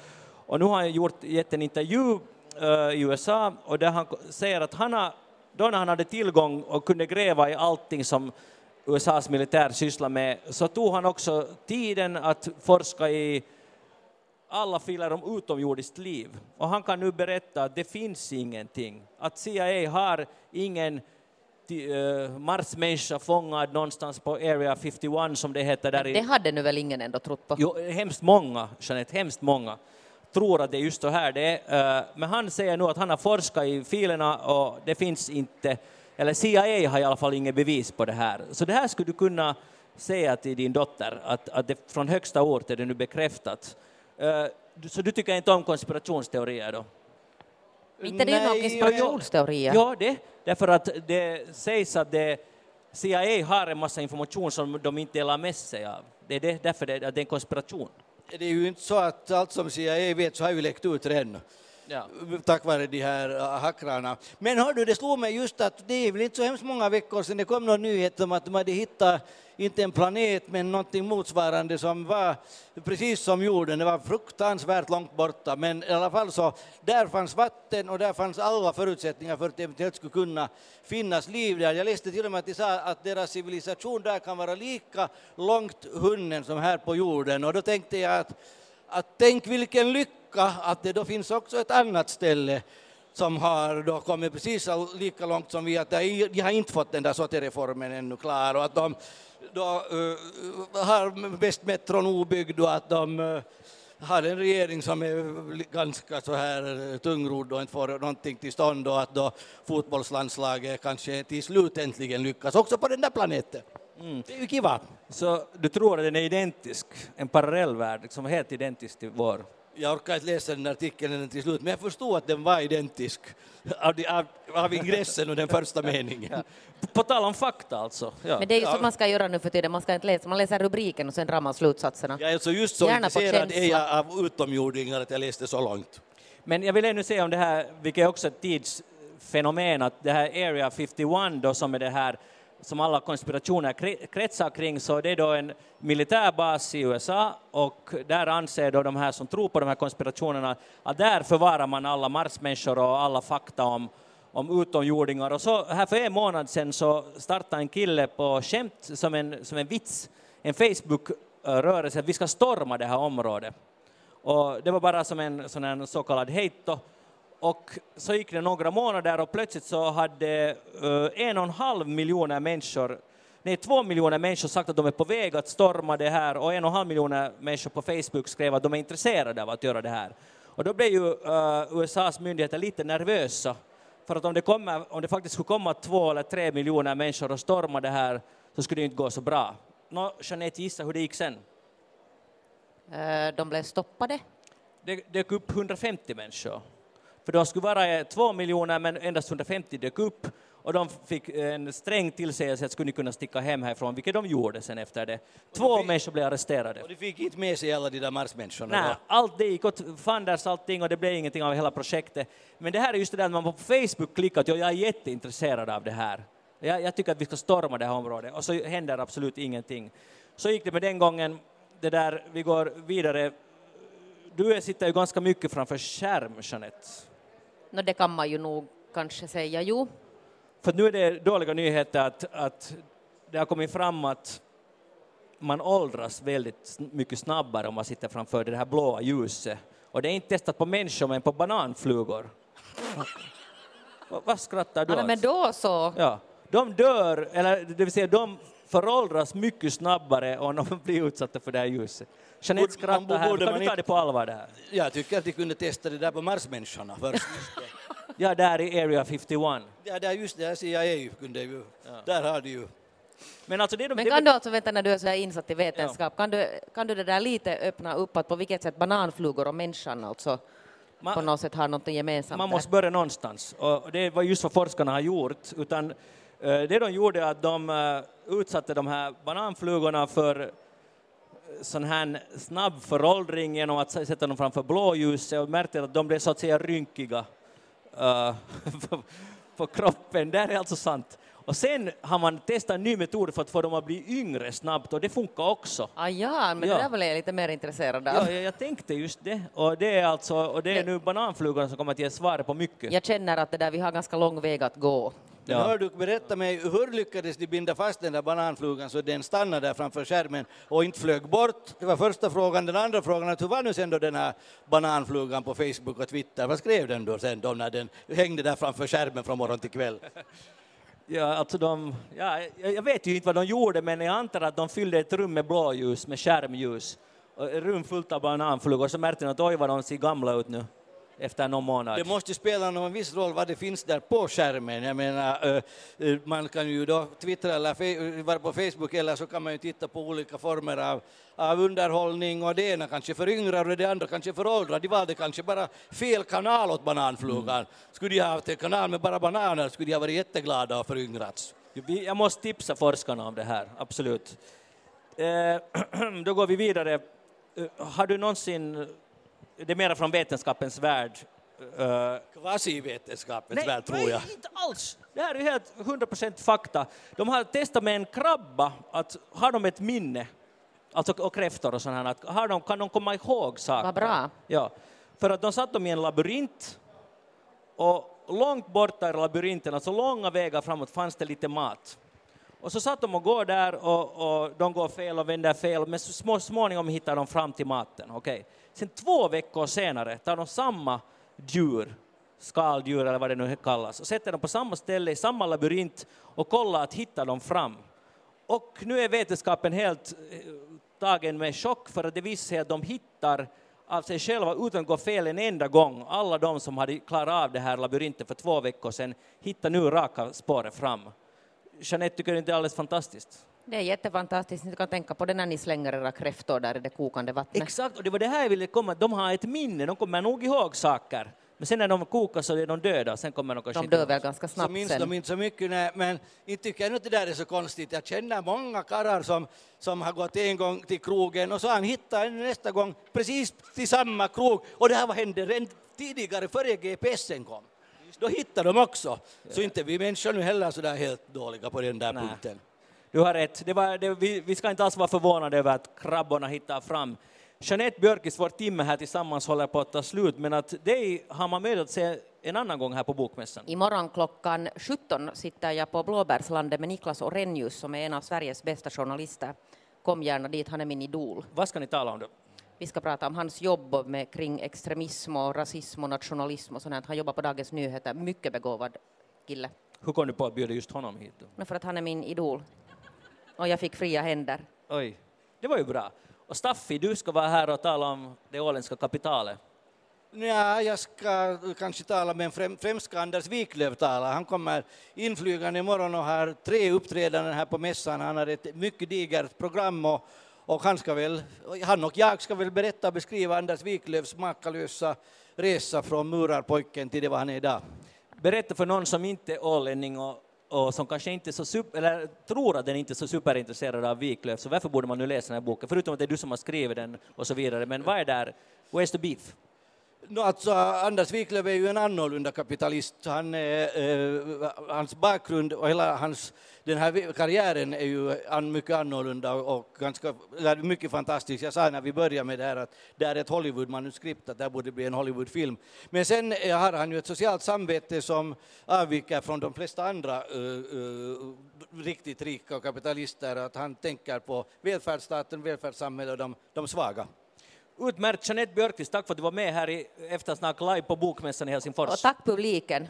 och nu har han gjort, gett en intervju uh, i USA och där han säger att han har, då när han hade tillgång och kunde gräva i allting som USAs militär sysslar med så tog han också tiden att forska i alla filer om utomjordiskt liv. Och han kan nu berätta att det finns ingenting. Att CIA har ingen uh, Marsmänniska fångad någonstans på Area 51 som det heter där Det hade nu väl ingen ändå trott på? Jo, hemskt många, Jeanette, hemskt många tror att det är just så här det är. eh, Men han säger nu att han har forskat i filerna och det finns inte, eller CIA har i alla fall inget bevis på det här. Så det här skulle du kunna säga till din dotter, att, att det från högsta ort är det nu bekräftat. Eh, Så du tycker inte om konspirationsteorier då? Inte det är någon Nej, konspirationsteorier? Ja, det. Därför att det sägs att det, CIA har en massa information som de inte delar med sig av. Det är det, därför det, att det är en konspiration. Det är ju inte så att allt som CIA vet så har ju läckt ut redan. Ja. tack vare de här äh, hackrarna. Men hör du, det slog mig just att det är väl inte så hemskt många veckor sedan det kom någon nyhet om att de hade hittat, inte en planet, men någonting motsvarande som var precis som jorden. Det var fruktansvärt långt borta, men i alla fall så, där fanns vatten och där fanns alla förutsättningar för att det eventuellt skulle kunna finnas liv där. Jag läste till och med att de sa att deras civilisation där kan vara lika långt hunnen som här på jorden och då tänkte jag att att tänk vilken lycka att det då finns också ett annat ställe som har då kommit precis lika långt som vi, att de har inte fått den där SOTE-reformen ännu klar och att de då, eh, har västmetron obyggd och att de eh, har en regering som är ganska så här eh, tungrodd och inte får någonting till stånd och att då fotbollslandslaget kanske till slut äntligen lyckas också på den där planeten. Mm. Det är ju kiva. Så du tror att den är identisk, en parallell värld, som liksom är helt identisk till vår? Jag orkar inte läsa den artikeln till slut, men jag förstod att den var identisk av, av, av ingressen och den första meningen. På tal om fakta alltså. Ja. Men det är ju så man ska göra nu för tiden, man ska inte läsa, man läser rubriken och sen drar man slutsatserna. Jag är alltså just så Gärna intresserad är jag av utomjordingar att jag läste så långt. Men jag vill ännu säga om det här, vilket är också ett tidsfenomen, att det här Area 51 då som är det här som alla konspirationer kretsar kring, så det är då en militärbas i USA och där anser då de här som tror på de här konspirationerna att där förvarar man alla marsmänniskor och alla fakta om, om utomjordingar. Och så här för en månad sedan så startade en kille på skämt som en, som en vits, en Facebook-rörelse att vi ska storma det här området. Och det var bara som en sån så kallad hejto. Och så gick det några månader och plötsligt så hade eh, en och en halv miljoner människor, nej två miljoner människor sagt att de är på väg att storma det här och en och en halv miljoner människor på Facebook skrev att de är intresserade av att göra det här. Och då blev ju eh, USAs myndigheter lite nervösa för att om det, kommer, om det faktiskt skulle komma två eller tre miljoner människor och storma det här så skulle det inte gå så bra. Nå, Jeanette, gissa hur det gick sen? Eh, De blev stoppade. det dök upp 150 människor. För de skulle vara eh, två miljoner men endast 150 dök upp och de fick en sträng tillsägelse att skulle ni kunna sticka hem härifrån, vilket de gjorde sen efter det. Två fick- människor blev arresterade. Och de fick inte med sig alla de där marsmänniskorna. Nej, allt det gick åt fanders allting och det blev ingenting av hela projektet. Men det här är just det där att man på Facebook klickar att "Ja, jag är jätteintresserad av det här. Jag, jag tycker att vi ska storma det här området och så händer absolut ingenting. Så gick det med den gången, det där, vi går vidare. Du sitter ju ganska mycket framför skärm, Jeanette. No, det kan man ju nog kanske säga, jo. För nu är det dåliga nyheter att, att det har kommit fram att man åldras väldigt mycket snabbare om man sitter framför det här blåa ljuset. Och det är inte testat på människor men på bananflugor. Vad- skrattar du Ja, men åt? då så. Ja, de dör, eller det vill säga de föråldras mycket snabbare om de blir utsatta för det här ljuset. Jeanette skrattar här, kan du ta det på allvar det här? Jag tycker att de kunde testa det där på Marsmänniskorna först. Ja, där i Area 51. ja, där just det, CIA kunde ju, där har de ju. Men alltså det är de, Men det, kan du alltså, vänta när du är så här insatt i vetenskap, kan, du, kan du det där lite öppna upp att på vilket sätt bananflugor och människan alltså Man- på något sätt har något gemensamt man där? måste börja någonstans. Och det var just vad forskarna har gjort. Utan, det de gjorde är att de eh, utsatte de här bananflugorna för eh, sån här snabb föråldring genom att sätta dem framför blåljuset och märkte att de blev så att säga rynkiga eh, på, på kroppen. Det här är alltså sant. Och sen har man testat en ny metod för att få dem att bli yngre snabbt och det funkar också. Ah, ja, men Ja. det där var jag lite mer intresserad av. Ja, jag, jag tänkte just det. Och det är alltså, och det är nu bananflugorna som kommer att ge svaret på mycket. Jag känner att det där, vi har ganska lång väg att gå. Men Ja. hör du, berätta mig, hur lyckades de binda fast den där bananflugan så den stannade där framför skärmen och inte flög bort? Det var första frågan. Den andra frågan, att hur var nu sen då den här bananflugan på Facebook och Twitter? Vad skrev den då sen då när den hängde där framför skärmen från morgon till kväll? Ja, alltså de, ja, jag vet ju inte vad de gjorde, men jag antar att de fyllde ett rum med blåljus, med skärmljus. Och Ett rum fullt av bananflugor, så märkte de att oj vad de ser gamla ut nu, efter någon månad. Det måste spela någon viss roll vad det finns där på skärmen. Jag menar, eh, eh, man kan ju då twittra eller fe- vara på Facebook eller så kan man ju titta på olika former av, av underhållning och det ena kanske föryngrar och det andra kanske föråldrar. De valde kanske bara fel kanal åt bananflugan. Skulle de ha haft en kanal med bara bananer skulle de ha varit jätteglada och föryngrats. Jag måste tipsa forskarna om det här, absolut. Eh, då går vi vidare. Eh, Har du någonsin, det är mera från vetenskapens värld, Kvasivetenskapens värld tror jag. Nej, inte alls. Det här är ju helt 100% fakta. De har testat med en krabba, att har de ett minne, alltså och kräftor och sådana, att har de, kan de komma ihåg saker? Vad bra. Ja, för att de satt dem i en labyrint och långt borta i labyrinten, alltså långa vägar framåt, fanns det lite mat. Och så satt de och går där och, och de går fel och vänder fel, men så små, småningom hittar de fram till maten. Okay. Sen två veckor senare tar de samma djur, skaldjur eller vad det nu kallas, och sätter dem på samma ställe i samma labyrint och kollar att hitta dem fram. Och nu är vetenskapen helt eh, tagen med chock för att det visar sig att de hittar av sig själva utan att gå fel en enda gång. Alla de som hade klarat av det här labyrinten för två veckor sedan hittar nu raka spåret fram. Jeanette, tycker du inte det är alldeles fantastiskt? Det är jättefantastiskt. Ni kan tänka på det när ni slänger era kräftor där i det kokande vattnet. Exakt, och det var det här jag ville komma De har ett minne, de kommer nog ihåg saker. Men sen när de kokar så är de döda, sen kommer de kanske De inte dör ihåg. väl ganska Så snabbt minns sen. de inte så mycket, nej, men inte tycker jag att det där är så konstigt. Jag känner många karlar som, som har gått en gång till krogen och så har han hittat en nästa gång precis till samma krog. Och det här var hände redan tidigare, före GPSen kom. Då hittade de också. Så inte vi människor nu heller så där helt dåliga på den där Nej. punkten. Du har rätt. Det var, det, vi, vi ska inte alls vara förvånade över att krabborna hittar fram. Jeanette Björkis, vår timme här tillsammans håller på att ta slut, men att dig har man möjlighet att se en annan gång här på Bokmässan. Imorgon klockan 17 sitter jag på Blåbärslandet med Niklas Orenius som är en av Sveriges bästa journalister. Kom gärna dit, han är min idol. Vad ska ni tala om då? Vi ska prata om hans jobb med, kring extremism och rasism och nationalism och sånt. Han jobbar på Dagens Nyheter, mycket begåvad kille. Hur kom du på att bjuda just honom hit? Då? För att han är min idol. Och jag fick fria händer. Oj, det var ju bra. Och Staffi, du ska vara här och tala om det åländska kapitalet. Ja, jag ska kanske tala med främ, främst ska Anders Wiklöf tala. Han kommer inflygande imorgon och har tre uppträdanden här på mässan. Han har ett mycket digert program och, och han, ska väl, han och jag ska väl berätta och beskriva Anders Wiklöfs makalösa resa från murarpojken till det vad han är idag. Berätta för någon som inte är ålänning och, och som kanske inte så super, eller tror att den inte är så superintresserad av Wiklöf, så varför borde man nu läsa den här boken? Förutom att det är du som har skrivit den och så vidare. Men vad är där? Where's the beef? No, alltså, Anders Wiklöf är ju en annorlunda kapitalist. Han, eh, hans bakgrund och hela hans, den här karriären är ju an, mycket annorlunda och, ganska, eller mycket fantastisk. Jag sa när vi började med det här att det är ett Hollywood-manuskript, att det här borde bli en Hollywood-film. Men sen eh, har han ju ett socialt samvete som avviker från de flesta andra eh, eh, riktigt rika kapitalister, att han tänker på välfärdsstaten, välfärdssamhället och de, de svaga. Utmärkt, Jeanette Björkqvist, tack för att du var med här i Eftersnack live på Bokmässan i Helsingfors. Och tack publiken.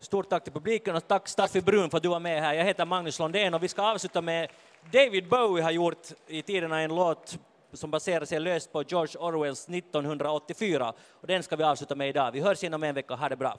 Stort tack till publiken och tack Staffi Brun för att du var med här. Jag heter Magnus Londén och vi ska avsluta med David Bowie har gjort i tiderna en låt som baserar sig löst på George Orwells 1984 och den ska vi avsluta med idag. Vi hörs inom en vecka. Ha det bra.